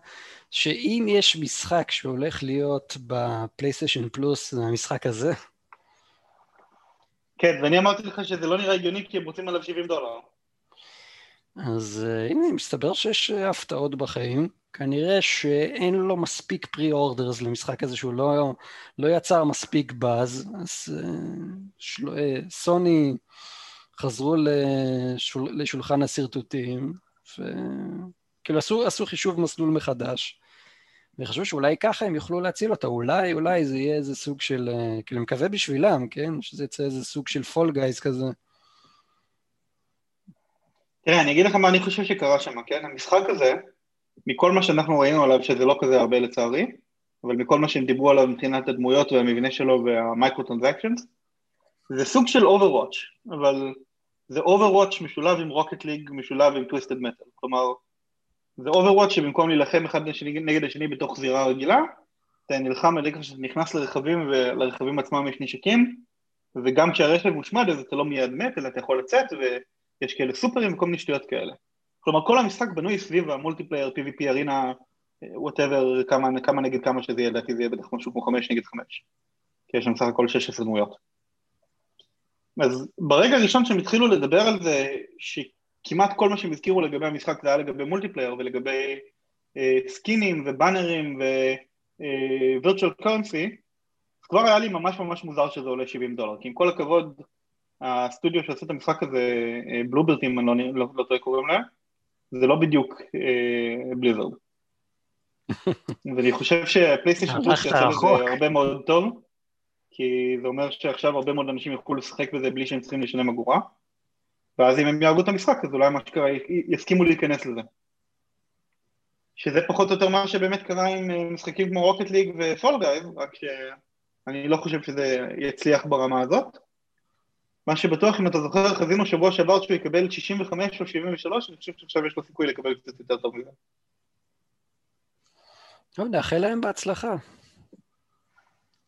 שאם יש משחק שהולך להיות ב PlayStation Plus, זה המשחק הזה. כן, ואני אמרתי לך שזה לא נראה הגיוני כי הם רוצים עליו 70 דולר. אז אה, הנה, מסתבר שיש אה, הפתעות בחיים. כנראה שאין לו מספיק pre-orders למשחק הזה, שהוא לא, לא יצר מספיק באז, אז אה, של, אה, Sony חזרו לשול, לשולחן השרטוטים, וכאילו עשו, עשו חישוב מסלול מחדש, וחשבו שאולי ככה הם יוכלו להציל אותה, אולי, אולי זה יהיה איזה סוג של, כאילו, מקווה בשבילם, כן? שזה יצא איזה סוג של Fall Guys כזה. תראה, אני אגיד לך מה אני חושב שקרה שם, כן? המשחק הזה, מכל מה שאנחנו ראינו עליו, שזה לא כזה הרבה לצערי, אבל מכל מה שהם דיברו עליו מבחינת הדמויות והמבנה שלו וה micro transactions, זה סוג של Overwatch, אבל זה Overwatch משולב עם Rocket League, משולב עם Twisted Metal, כלומר, זה Overwatch שבמקום להילחם אחד לשני, נגד השני בתוך זירה רגילה, אתה נלחם על רקע שאתה נכנס לרכבים ולרכבים עצמם יש נשקים, וגם כשהרכב מושמד אז אתה לא מיד מת, אלא אתה יכול לצאת ויש כאלה סופרים וכל מיני שטויות כאלה. כלומר כל המשחק בנוי סביב ה multiplayer, PvP, arena, whatever, כמה, כמה נגד כמה שזה יהיה, לדעתי זה יהיה בטח משהו כמו חמש נגד חמש. כי יש שם סך הכל 16 דמויות. אז ברגע הראשון שהם התחילו לדבר על זה, שכמעט כל מה שהם הזכירו לגבי המשחק זה היה לגבי multiplayer ולגבי אה, סקינים ובאנרים ווירטואל קורנסי, אה, כבר היה לי ממש ממש מוזר שזה עולה 70 דולר, כי עם כל הכבוד, הסטודיו שעושה את המשחק הזה, בלוברטים, אה, אני לא, לא, לא טועה קוראים להם, זה לא בדיוק אה, בליזרד. [LAUGHS] ואני חושב שהפלייסטיישן פלוס יעשה לזה הרבה מאוד טוב, כי זה אומר שעכשיו הרבה מאוד אנשים יוכלו לשחק בזה בלי שהם צריכים לשלם אגורה, ואז אם הם יהרגו את המשחק אז אולי מה שקרה יסכימו להיכנס לזה. שזה פחות או יותר מה שבאמת קרה עם אה, משחקים כמו רוקט ליג ופול גייז, רק שאני לא חושב שזה יצליח ברמה הזאת. מה שבטוח, אם אתה זוכר, חזינו שבוע שעבר שהוא יקבל 65 או 73, אני חושב שעכשיו יש לו סיכוי לקבל קצת יותר טוב מזה. טוב, נאחל להם בהצלחה.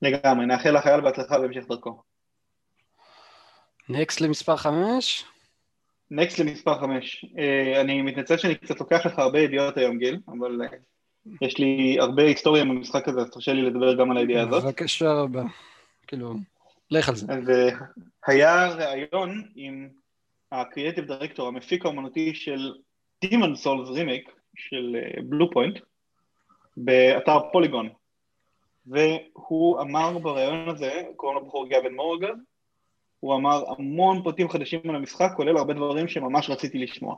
לגמרי, נאחל לחייל בהצלחה בהמשך דרכו. נקסט למספר 5? Next למספר 5. אה, אני מתנצל שאני קצת לוקח לך הרבה ידיעות היום, גיל, אבל אה, יש לי הרבה היסטוריה במשחק הזה, אז תרשה לי לדבר גם על הידיעה הזאת. בבקשה רבה. כאילו, לך על זה. והיה ראיון עם ה creative director, המפיק האומנותי של Demon Souls remake של Blue אה, Point, באתר Polygon. והוא אמר בראיון הזה, קוראים לו בחור גאבן מורגן, הוא אמר המון פרטים חדשים על המשחק, כולל הרבה דברים שממש רציתי לשמוע.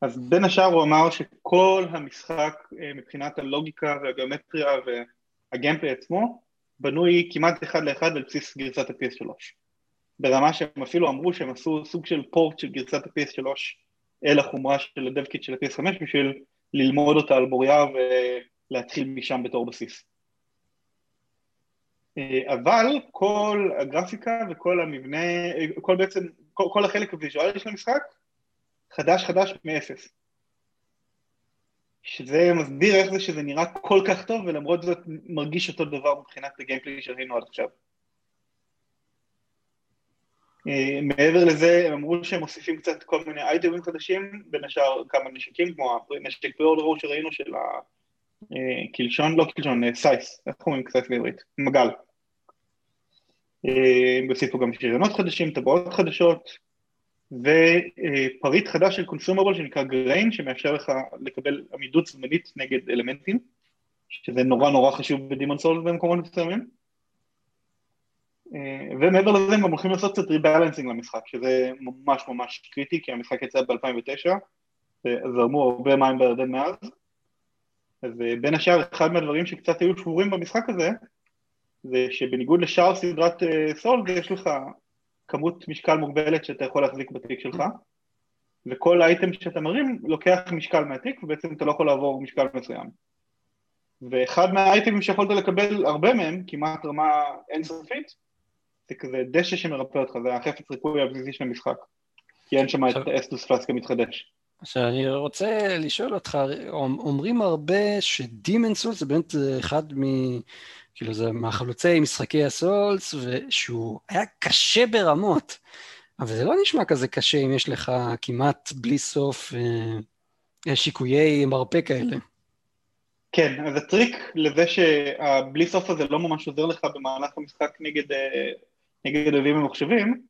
אז בין השאר הוא אמר שכל המשחק אה, מבחינת הלוגיקה והגיאומטריה והגיימפלי עצמו בנוי כמעט אחד לאחד על בסיס גרסת ה-PS3 ברמה שהם אפילו אמרו שהם עשו סוג של פורט של גרסת ה-PS3 אל החומרה של הדב-קיט של ה-PS5 בשביל ללמוד אותה על בוריה ולהתחיל משם בתור בסיס אה, אבל כל הגרפיקה וכל המבנה, כל בעצם, כל, כל החלק הוויזואלי של המשחק חדש חדש מאפס. שזה מסביר איך זה שזה נראה כל כך טוב ולמרות זאת מרגיש אותו דבר מבחינת הגיימפלי שראינו עד עכשיו. אה, מעבר לזה הם אמרו שהם מוסיפים קצת כל מיני אייטמים חדשים, בין השאר כמה נשקים כמו הנשק פריאורדרו שראינו של הקלשון, לא קלשון, סייס, איך קוראים קצת בעברית? מגל. הם הוסיפו גם שריונות חדשים, טבעות חדשות, ופריט חדש של consumable שנקרא grain, שמאפשר לך לקבל עמידות זמנית נגד אלמנטים, שזה נורא נורא חשוב ב Demon Souls במקומות מסוימים. ומעבר לזה הם גם הולכים לעשות קצת rebalancing למשחק, שזה ממש ממש קריטי, כי המשחק יצא ב-2009, וזרמו הרבה מים בירדן מאז. אז בין השאר, אחד מהדברים שקצת היו שבורים במשחק הזה, זה שבניגוד לשאר סדרת סולד, יש לך כמות משקל מוגבלת שאתה יכול להחזיק בתיק שלך, וכל אייטם שאתה מרים לוקח משקל מהתיק, ובעצם אתה לא יכול לעבור משקל מסוים. ואחד מהאייטמים שיכולת לקבל הרבה מהם, כמעט רמה אינסופית, זה כזה דשא שמרפא אותך, זה החפץ ריפוי הבסיסי של המשחק. כי אין שם את אסטוס פלאסק המתחדש. עכשיו אני רוצה לשאול אותך, אומרים הרבה שדימן סולס זה באמת אחד מ... כאילו זה מהחלוצי משחקי הסולס, ושהוא היה קשה ברמות, אבל זה לא נשמע כזה קשה אם יש לך כמעט בלי סוף אה, שיקויי מרפא כאלה. כן, אז הטריק לזה שהבלי סוף הזה לא ממש עוזר לך במהלך המשחק נגד, אה, נגד אויבים ממוחשבים,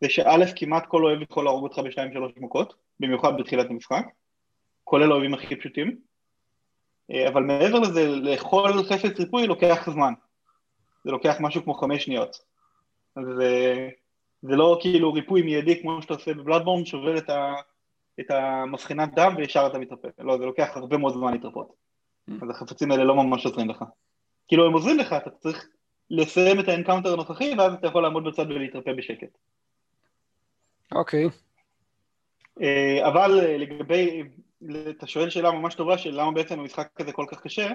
זה שא' כמעט כל אוהב יכול להרוג אותך בשתיים שלוש מכות, במיוחד בתחילת המשחק, כולל האויבים הכי פשוטים, אבל מעבר לזה, לאכול חפץ ריפוי לוקח זמן, זה לוקח משהו כמו חמש שניות, אז זה, זה לא כאילו ריפוי מיידי כמו שאתה עושה בבלאדבורן, שובר את, ה, את המבחינת דם וישר אתה מתרפא, לא, זה לוקח הרבה מאוד זמן להתרפות, mm. אז החפצים האלה לא ממש עוזרים לך, כאילו הם עוזרים לך, אתה צריך לסיים את ה encounter הנוכחי ואז אתה יכול לעמוד בצד ולהתרפא בשקט. אוקיי. Okay. אה, אבל אה, לגבי, אתה שואל שאלה ממש טובה של למה בעצם המשחק הזה כל כך קשה,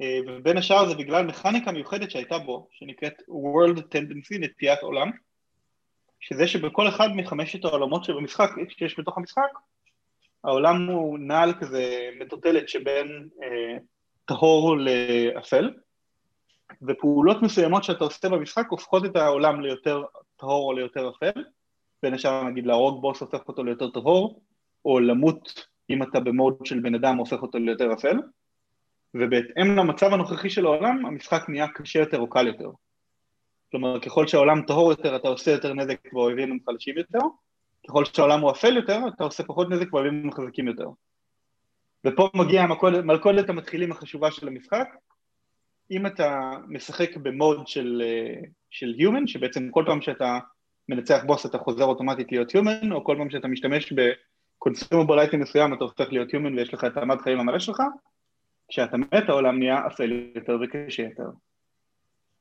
אה, ובין השאר זה בגלל מכניקה מיוחדת שהייתה בו, שנקראת World Tendency, נטיית עולם, שזה שבכל אחד מחמשת העולמות שבמשחק, שיש בתוך המשחק, העולם הוא נע על כזה מטוטלת שבין אה, טהור לאפל, ופעולות מסוימות שאתה עושה במשחק הופכות את העולם ליותר טהור או ליותר אפל, בין השאר נגיד להרוג בוס הופך אותו ליותר טהור, או למות אם אתה במוד של בן אדם הופך אותו ליותר אפל, ובהתאם למצב הנוכחי של העולם, המשחק נהיה קשה יותר או קל יותר. כלומר, ככל שהעולם טהור יותר, אתה עושה יותר נזק והאויבים הם חלשים יותר, ככל שהעולם הוא אפל יותר, אתה עושה פחות נזק והאויבים הם חזקים יותר. ופה מגיעה מלכודת המתחילים החשובה של המשחק, אם אתה משחק במוד של, אה, של Human, שבעצם כל פעם שאתה מנצח בוס אתה חוזר אוטומטית להיות Human, או כל פעם שאתה משתמש ב-consumable item מסוים אתה הופך להיות Human ויש לך את המד חיים המלא שלך, כשאתה מת העולם נהיה אפל יותר וקשה יותר.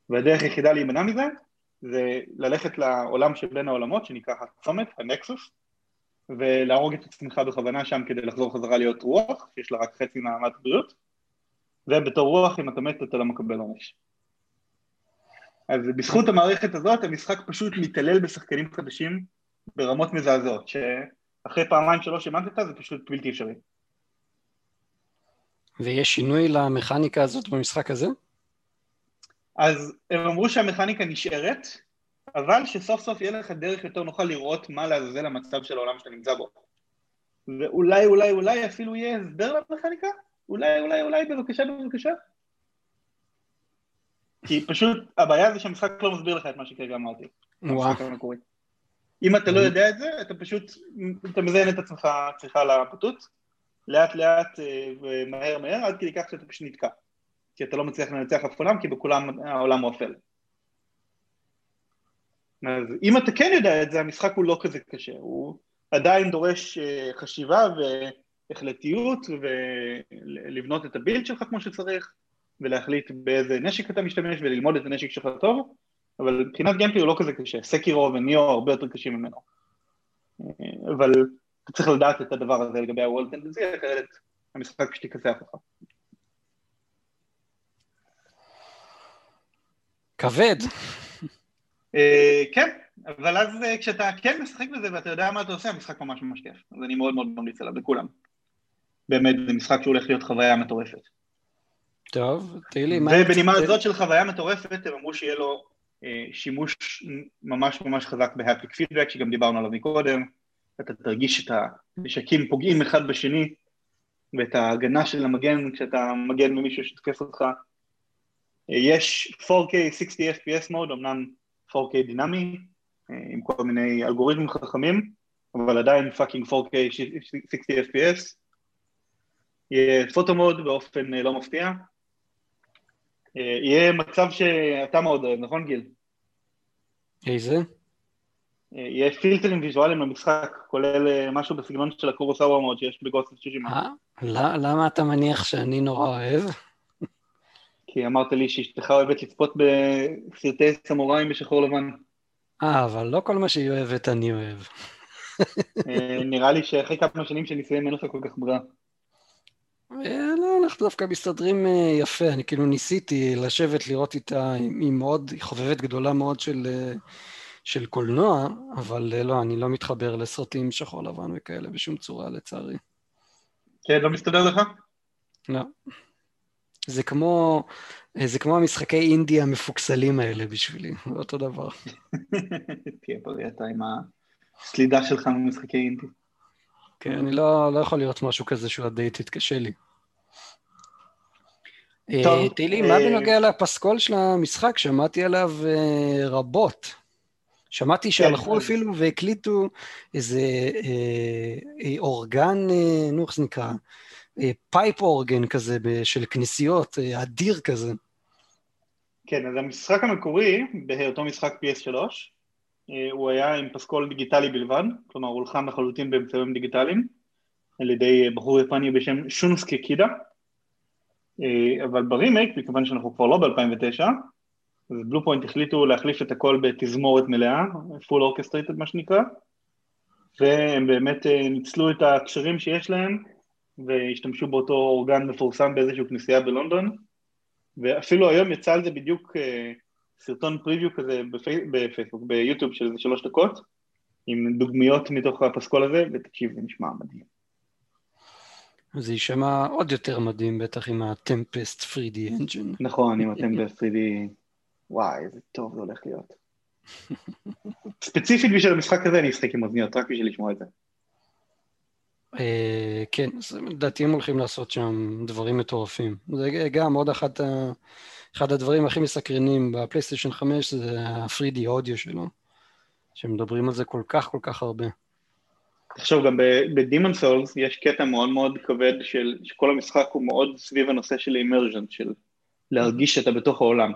והדרך היחידה להימנע מזה זה ללכת לעולם שבין העולמות שנקרא הצומת, הנקסוס, ולהרוג את עצמך בכוונה שם כדי לחזור חזרה להיות רוח, שיש לה רק חצי מעמד בריאות, ובתור רוח אם אתה מת אתה לא מקבל עונש. אז בזכות המערכת הזאת המשחק פשוט מתעלל בשחקנים חדשים ברמות מזעזעות, שאחרי פעמיים שלוש שמנטת זה פשוט בלתי אפשרי. ויש שינוי למכניקה הזאת במשחק הזה? אז הם אמרו שהמכניקה נשארת, אבל שסוף סוף יהיה לך דרך יותר נוחה לראות מה לעזאזל המצב של העולם שאתה נמצא בו. ואולי אולי אולי אפילו יהיה הסבר למכניקה? אולי אולי אולי בבקשה בבקשה? כי פשוט הבעיה זה שהמשחק לא מסביר לך את מה שכרגע אמרתי. אם אתה לא יודע את זה, אתה פשוט, אתה מזיין את עצמך צריכה לפתות, לאט לאט אה, ומהר מהר, עד כדי כך שאתה פשוט נתקע. כי אתה לא מצליח לנצח אף עולם, כי בכולם העולם הוא אפל. אז אם אתה כן יודע את זה, המשחק הוא לא כזה קשה, הוא עדיין דורש אה, חשיבה והחלטיות ולבנות את ה build שלך כמו שצריך, ולהחליט באיזה נשק אתה משתמש וללמוד את הנשק שלך טוב, אבל מבחינת gameplay הוא לא כזה קשה, Sekiro ו Nioh הרבה יותר קשים ממנו. אבל אתה צריך לדעת את הדבר הזה לגבי ה World Tendency, אחרת המשחק פשוט יכסח אותך. כבד. אה, כן, אבל אז אה, כשאתה כן משחק בזה ואתה יודע מה אתה עושה, המשחק ממש ממש כיף. אז אני מאוד מאוד ממליץ עליו לכולם. באמת, זה משחק שהולך להיות חוויה מטורפת. טוב, תהיי לי מה... ובנימה הזאת של חוויה מטורפת, הם אמרו שיהיה לו אה, שימוש ממש ממש חזק בהפליק פידבק, שגם דיברנו עליו מקודם, אתה תרגיש את הנשקים פוגעים אחד בשני, ואת ההגנה של המגן כשאתה מגן ממישהו שתוקף אותך. אה, יש 4K 60 FPS mode, אמנם 4K דינמי, אה, עם כל מיני אלגוריתמים חכמים, אבל עדיין fucking 4K 60 FPS. יהיה photo mode באופן לא מפתיע, יהיה מצב שאתה מאוד אוהב, נכון גיל? איזה? אה, יהיה פילטרים ויזואליים למשחק, כולל אה, משהו בסגנון של הקורוסאווה מאוד שיש בגוסט צ'יז'ימה. אה? למה אתה מניח שאני נורא אוהב? כי אמרת לי שאשתך אוהבת לצפות בסרטי סמוראים בשחור לבן. אה, אבל לא כל מה שהיא אוהבת אני אוהב. אה, נראה לי שאחרי כמה שנים של נישואים אין לך כל כך ברירה. אה, אנחנו דווקא מסתדרים אה, יפה, אני כאילו ניסיתי לשבת לראות איתה, היא מאוד, היא חובבת גדולה מאוד של, של קולנוע, אבל לא, אני לא מתחבר לסרטים שחור לבן וכאלה בשום צורה לצערי. כן, לא מסתדר לך? לא. זה כמו, זה כמו המשחקי אינדיה המפוקסלים האלה בשבילי, זה [LAUGHS] אותו דבר. תהיה בריא אתה עם הסלידה שלך ממשחקי אינדיה. כן, אני לא, לא יכול להיות משהו כזה שהוא הדייטית, קשה לי. תהילי, מה אה, בנוגע לפסקול של המשחק? שמעתי עליו אה, רבות. שמעתי שהלכו כן. אפילו והקליטו איזה אה, organ, נו, איך זה נקרא? pipe organ כזה של כנסיות, אדיר כזה. כן, אז המשחק המקורי, בהיותו משחק PS3, הוא היה עם פסקול דיגיטלי בלבד, כלומר הוא הולחן לחלוטין באמצעים דיגיטליים, על ידי בחור יפני בשם שונסוקה קידה, אבל ברימייק, מכיוון שאנחנו כבר לא ב-2009, אז Bluepoint החליטו להחליף את הכל בתזמורת מלאה, full orchestrated מה שנקרא, והם באמת ניצלו את הקשרים שיש להם והשתמשו באותו organ מפורסם באיזושהי כנסייה בלונדון, ואפילו היום יצא על זה בדיוק אה, סרטון preview כזה בפי... בפייסבוק, ביוטיוב של איזה שלוש דקות, עם דוגמיות מתוך הפסקול הזה, ותקשיב, זה נשמע מדהים. זה יישמע עוד יותר מדהים בטח עם הטמפסט 3D אנג'ן. נכון, עם הטמפסט 3D, וואי, איזה טוב זה הולך להיות. ספציפית בשביל המשחק הזה אני אשחק עם אוזניות, רק בשביל לשמוע את זה. אה, כן, לדעתי הם הולכים לעשות שם דברים מטורפים. זה גם עוד אחת, אחד הדברים הכי מסקרנים בפלייסטיישן 5 זה ה-3D אודיו שלו, שמדברים על זה כל כך כל כך הרבה. תחשוב, גם בדימון סולס יש קטע מאוד מאוד כבד של, שכל המשחק הוא מאוד סביב הנושא של אימרז'ן, של להרגיש שאתה בתוך העולם.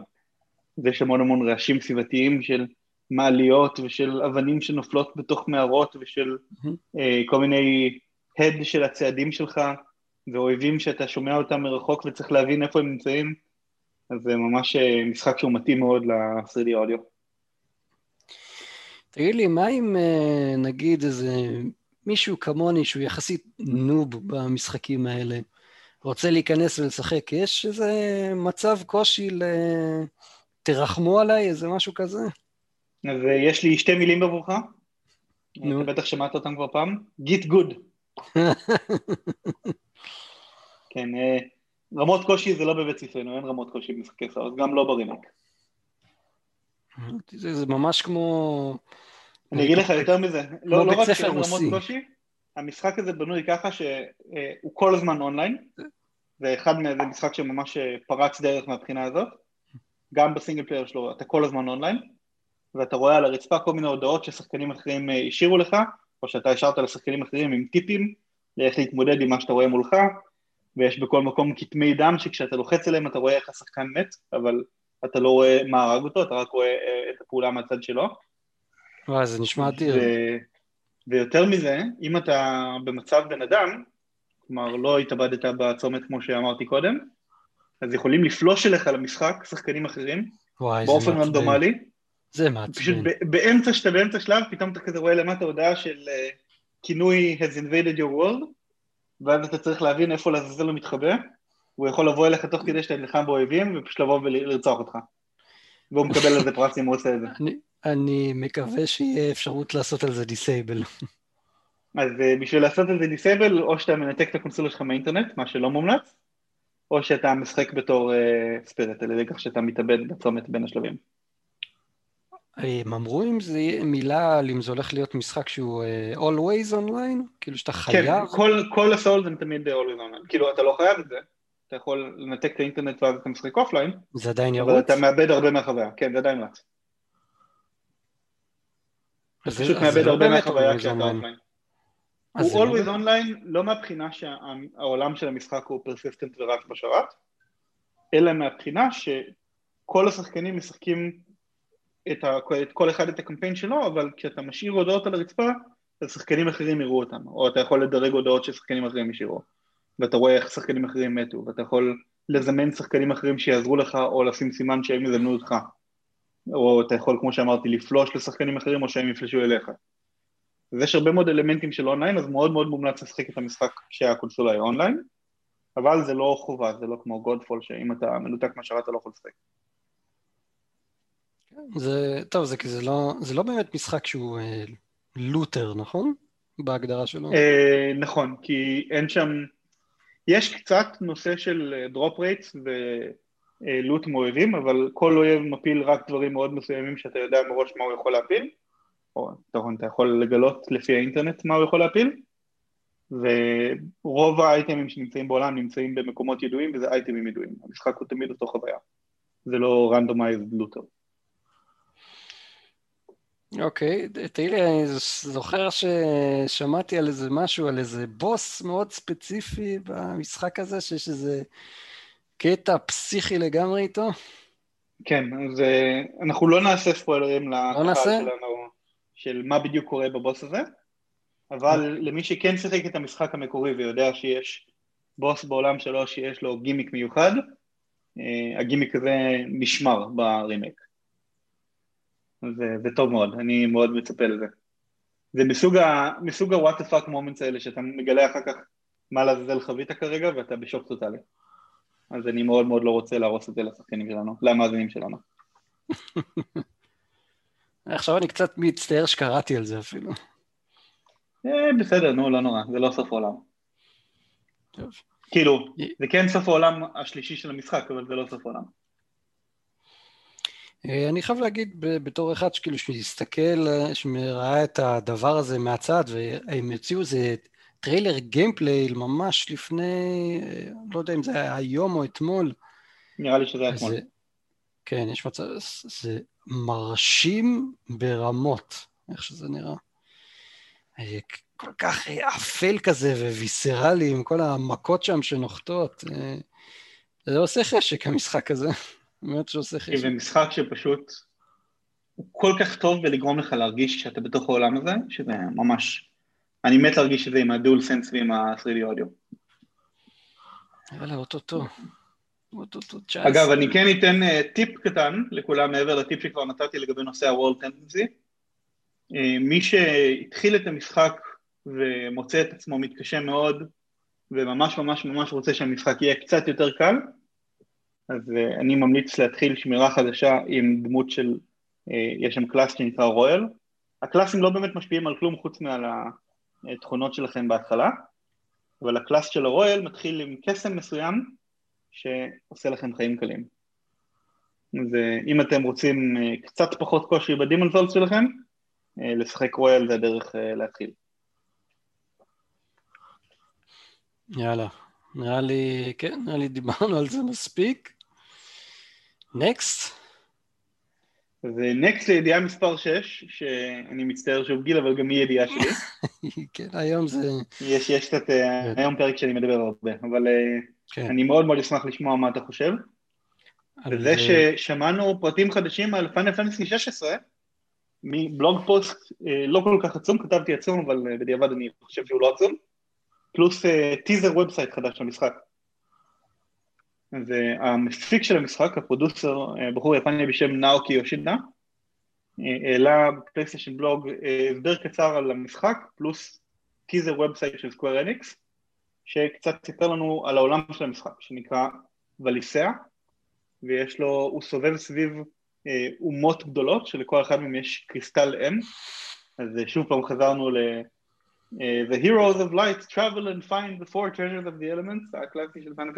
ויש המון המון רעשים סביבתיים של מעליות ושל אבנים שנופלות בתוך מערות ושל mm-hmm. אה, כל מיני הד של הצעדים שלך, ואויבים שאתה שומע אותם מרחוק וצריך להבין איפה הם נמצאים, אז זה ממש אה, משחק שהוא מתאים מאוד ל-3D אודיו. תגיד לי, מה אם אה, נגיד איזה מישהו כמוני שהוא יחסית noob במשחקים האלה, רוצה להיכנס ולשחק, יש איזה מצב קושי ל... תרחמו עליי, איזה משהו כזה? אז אה, יש לי שתי מילים עבורך, אתה בטח שמעת אותם כבר פעם, git gud. [LAUGHS] כן, אה, רמות קושי זה לא בבית ספרנו, אין רמות קושי במשחקי Souls, גם לא ברימייק. זה, זה ממש כמו... אני אגיד לך יותר מזה, לא, לא רק שאין רמות קושי, המשחק הזה בנוי ככה שהוא אה, כל הזמן אונליין, זה אחד מזה משחק שממש אה, פרץ דרך מהבחינה הזאת, גם ב single player שלו אתה כל הזמן אונליין, ואתה רואה על הרצפה כל מיני הודעות ששחקנים אחרים השאירו לך, או שאתה השארת לשחקנים אחרים עם טיפים לאיך להתמודד עם מה שאתה רואה מולך, ויש בכל מקום כתמי דם שכשאתה לוחץ עליהם אתה רואה איך השחקן מת, אבל אתה לא רואה מה הרג אותו, אתה רק רואה אה, את הפעולה מהצד שלו. וואי, זה נשמע אדיר. ו... ויותר מזה, אם אתה במצב בן אדם, כלומר לא התאבדת בצומת כמו שאמרתי קודם, אז יכולים לפלוש אליך למשחק שחקנים אחרים, וואי, באופן רנדומלי, זה מעצבן. פשוט באמצע שאתה באמצע שלב, פתאום אתה כזה רואה למטה הודעה של uh, כינוי has invaded your world, ואז אתה צריך להבין איפה לעזאזל הוא מתחבא, הוא יכול לבוא אליך תוך כדי שאתה נלחם באויבים, ופשוט לבוא ולרצוח אותך. והוא מקבל על זה פרס אם הוא עושה את זה. אני, מקווה שיהיה אפשרות לעשות על זה disable. אז אה, בשביל לעשות על זה disable, או שאתה מנתק את הקונסולה שלך מהאינטרנט, מה שלא מומלץ, או שאתה משחק בתור אה, spirit, על ידי כך שאתה מתאבד בצומת בין השלבים. הם אמרו אם זה מילה, אם זה הולך להיות משחק שהוא אה, always online? כאילו שאתה כן, חייב? כן, כל, כל ה Souls הם תמיד always online. כאילו, אתה לא חייב את זה, אתה יכול לנתק את האינטרנט ואז אתה משחק אופליין. זה עדיין ירוץ? אבל אתה מאבד הרבה מהחוויה, כן, זה עדיין רץ. אתה פשוט מאבד הרבה מהחוויה כשאתה אופליין. הוא always לא... online לא מהבחינה שהעולם של המשחק הוא persistent ורץ בשרת, אלא מהבחינה שכל השחקנים משחקים את, ה, את כל אחד את הקמפיין שלו, אבל כשאתה משאיר הודעות על הרצפה, אז שחקנים אחרים יראו אותם, או אתה יכול לדרג הודעות ששחקנים אחרים ישאירו, ואתה רואה איך שחקנים אחרים מתו, ואתה יכול לזמן שחקנים אחרים שיעזרו לך, או לשים סימן שהם יזמנו אותך, או אתה יכול, כמו שאמרתי, לפלוש לשחקנים אחרים, או שהם יפלשו אליך. אז יש הרבה מאוד אלמנטים של אונליין, אז מאוד מאוד מומלץ לשחק את המשחק כשהקונסולה היא אונליין, אבל זה לא חובה, זה לא כמו Godfall, שאם אתה מנותק מהשרת אתה לא יכול לשחק. זה, טוב, זה כי זה לא, זה לא באמת משחק שהוא אה, looter, נכון? בהגדרה שלו. אה, נכון, כי אין שם, יש קצת נושא של drop אה, rates ו loot מאויבים, אבל כל אויב מפיל רק דברים מאוד מסוימים שאתה יודע מראש מה הוא יכול להפיל, או נכון, אתה יכול לגלות לפי האינטרנט מה הוא יכול להפיל, ורוב האייטמים שנמצאים בעולם נמצאים במקומות ידועים וזה אייטמים ידועים, המשחק הוא תמיד אותו חוויה, זה לא randomized looter. אוקיי, תגיד לי, אני זוכר ששמעתי על איזה משהו, על איזה בוס מאוד ספציפי במשחק הזה, שיש איזה קטע פסיכי לגמרי איתו. כן, אז אה, אנחנו לא נעשה ספוילרים לא לקהל שלנו של מה בדיוק קורה בבוס הזה, אבל אוקיי. למי שכן שיחק את המשחק המקורי ויודע שיש בוס בעולם שלו שיש לו גימיק מיוחד, אה, הגימיק הזה נשמר ברימייק. זה, זה טוב מאוד, אני מאוד מצפה לזה. זה מסוג ה... מסוג ה-what the fuck moments האלה שאתה מגלה אחר כך מה לעזאזל חווית כרגע ואתה בשוק טוטאלי. אז אני מאוד מאוד לא רוצה להרוס את זה לשחקנים שלנו, למאזינים שלנו. [LAUGHS] עכשיו אני קצת מצטער שקראתי על זה אפילו. אה, בסדר, נו, לא נורא, זה לא סוף העולם. כאילו, זה כן סוף העולם השלישי של המשחק, אבל זה לא סוף העולם. אה, אני חייב להגיד בתור אחד שכאילו שהסתכל, שראה את הדבר הזה מהצד והם יוציאו איזה טריילר gameplay ממש לפני, אה, לא יודע אם זה היה היום או אתמול. נראה לי שזה היה אתמול. כן, יש מצב, זה מרשים ברמות, איך שזה נראה. אה, כל כך אפל כזה וויסרלי עם כל המכות שם שנוחתות. זה עושה חשק המשחק הזה. [LAUGHS] באמת שעושה חשק. זה משחק שפשוט הוא כל כך טוב בלגרום לך להרגיש שאתה בתוך העולם הזה, שזה ממש... אני מת להרגיש את זה עם הדול סנס ועם ה-3D אודיו. יאללה, אוטוטו. אגב, אני כן אתן uh, טיפ קטן לכולם מעבר לטיפ שכבר נתתי לגבי נושא ה-World Tendency. Uh, מי שהתחיל את המשחק ומוצא את עצמו מתקשה מאוד וממש ממש ממש רוצה שהמשחק יהיה קצת יותר קל, אז uh, אני ממליץ להתחיל שמירה חדשה עם דמות של, יש שם קלאס שנקרא רויאל. הקלאסים לא באמת משפיעים על כלום חוץ מעל התכונות שלכם בהתחלה, אבל הקלאס של הרויאל מתחיל עם קסם מסוים שעושה לכם חיים קלים. אז uh, אם אתם רוצים uh, קצת פחות קושי בדימון סולס שלכם, uh, לשחק רויאל זה הדרך להתחיל. יאללה, נראה לי, כן, נראה לי דיברנו על זה מספיק. נקסט. ונקסט לידיעה מספר 6, שאני מצטער שוב גיל, אבל גם היא ידיעה שלי. [LAUGHS] כן, היום זה... יש, יש קצת, אה, כן. היום פרק שאני מדבר הרבה, אבל אה, כן. אני מאוד מאוד אשמח לשמוע מה אתה חושב. וזה ששמענו פרטים חדשים על Final Fantasy 16, מ blog post אה, לא כל כך עצום, כתבתי עצום, אבל בדיעבד אני חושב שהוא לא עצום, פלוס טיזר website חדש למשחק. והמפיק של המשחק, ה producer, אה, בחור יפני בשם נאוקי יושידה, אה, העלה ב PlayStation Blog אה, הסבר קצר על המשחק, פלוס טיזר וב site של Square Enix, שקצת סיפר לנו על העולם של המשחק, שנקרא Valisthea, ויש לו, הוא סובב סביב אומות גדולות, שלכל אחד מהם יש קריסטל אם, אז שוב פעם חזרנו ל... The heroes of light travel and find the four treasures of the elements, הקלאסי של Final.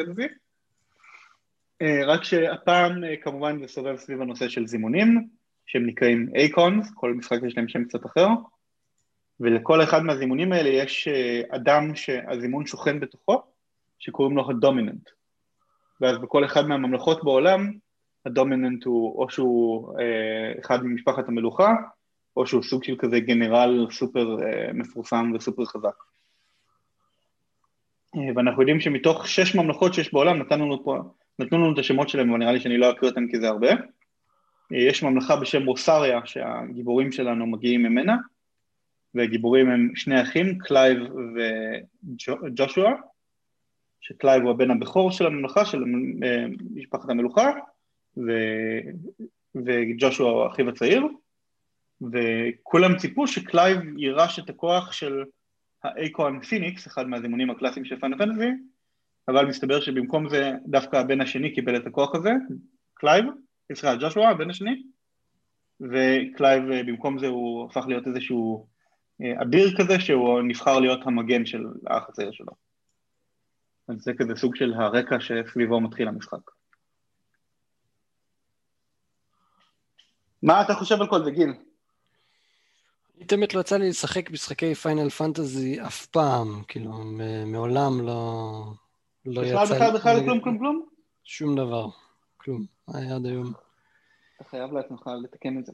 אה, רק שהפעם אה, כמובן זה סובב סביב הנושא של זימונים, שהם נקראים אייקונס, כל משחק יש להם שם קצת אחר, ולכל אחד מהזימונים האלה יש אה, אדם שהזימון שוכן בתוכו, שקוראים לו הדומיננט. ואז בכל אחד מהממלכות בעולם, הדומיננט הוא או שהוא אה, אחד ממשפחת המלוכה, או שהוא סוג של כזה גנרל סופר אה, מפורסם וסופר חזק. אה, ואנחנו יודעים שמתוך שש ממלכות שיש בעולם, נתנו לנו פה נתנו לנו את השמות שלהם, אבל נראה לי שאני לא אקריא אותם כי זה הרבה. יש ממלכה בשם רוסריה שהגיבורים שלנו מגיעים ממנה, והגיבורים הם שני אחים, קלייב וג'ושוע, שקלייב הוא הבן הבכור של הממלכה, של אה, משפחת המלוכה, ו... וג'ושוע הוא אחיו הצעיר, וכולם ציפו שקלייב יירש את הכוח של ה Eikon Phoenix, אחד מהזימונים הקלאסיים של Final Fantasy, אבל מסתבר שבמקום זה דווקא הבן השני קיבל את הכוח הזה, קלייב, סליחה, ג'ושוע, הבן השני, וקלייב במקום זה הוא הפך להיות איזשהו אה, אביר כזה שהוא נבחר להיות המגן של האח הצעיר שלו. אז זה כזה סוג של הרקע שסביבו מתחיל המשחק. מה אתה חושב על כל זה, גיל? אני באמת לא יצא לי לשחק משחקי Final Fantasy אף פעם, כאילו, מעולם לא, לא יצא לי... בכלל, בכלל, כלום, כלום, כלום? שום דבר, כלום, היה עד היום. אתה חייב לעצמך לתקן את זה.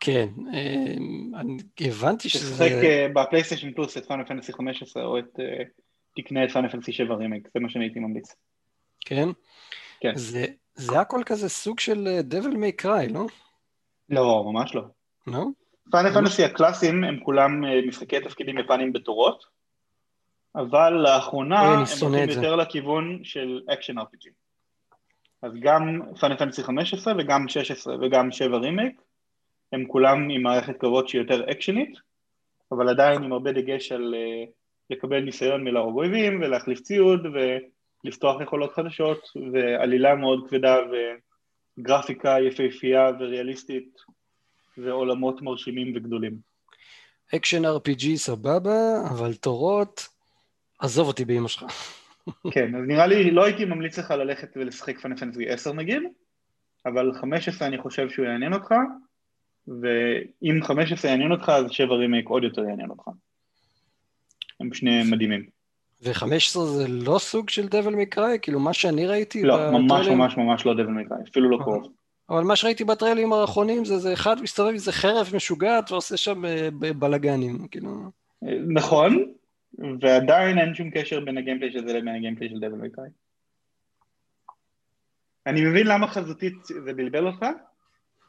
כן, אה, אני הבנתי שזה... תשחק אה, ב PlayStation Plus את Final Fantasy 15 או את... אה, תקנה את Final Fantasy 7 רימייק, זה מה שאני הייתי ממליץ. כן? כן. זה, זה הכל כזה סוג של Devil May Cry, לא? לא, ממש לא. לא? Final Fantasy הקלאסיים הם כולם משחקי תפקידים יפנים בתורות, אבל לאחרונה הם הולכים יותר לכיוון של action RPG. אז גם Final Fantasy 15 וגם 16 וגם 7 רימייק הם כולם עם מערכת קרבות שהיא יותר אקשנית, אבל עדיין עם הרבה דגש על אה, לקבל ניסיון מלהרוג אויבים ולהחליף ציוד ולפתוח יכולות חדשות ועלילה מאוד כבדה וגרפיקה יפהפייה וריאליסטית ועולמות מרשימים וגדולים. action RPG סבבה, אבל תורות, עזוב אותי באמא שלך. כן, אז נראה לי, לא הייתי ממליץ לך ללכת ולשחק Final Fantasy 10 נגיד, אבל 15 אני חושב שהוא יעניין אותך, ואם 15 יעניין אותך, אז 7 רימייק עוד יותר יעניין אותך. הם שני מדהימים. ו-15 זה לא סוג של Devil May Cry? כאילו מה שאני ראיתי... לא, ממש ממש ממש לא Devil May Cry, אפילו לא קרוב. אבל מה שראיתי בטריילים האחרונים זה, זה אחד מסתובב עם איזה חרב משוגעת ועושה שם אה, בלאגנים, כאילו... נכון, ועדיין אין שום קשר בין הגיימפליי של זה לבין הגיימפליי של דבל מקראי. אני מבין למה חזותית זה בלבל אותך,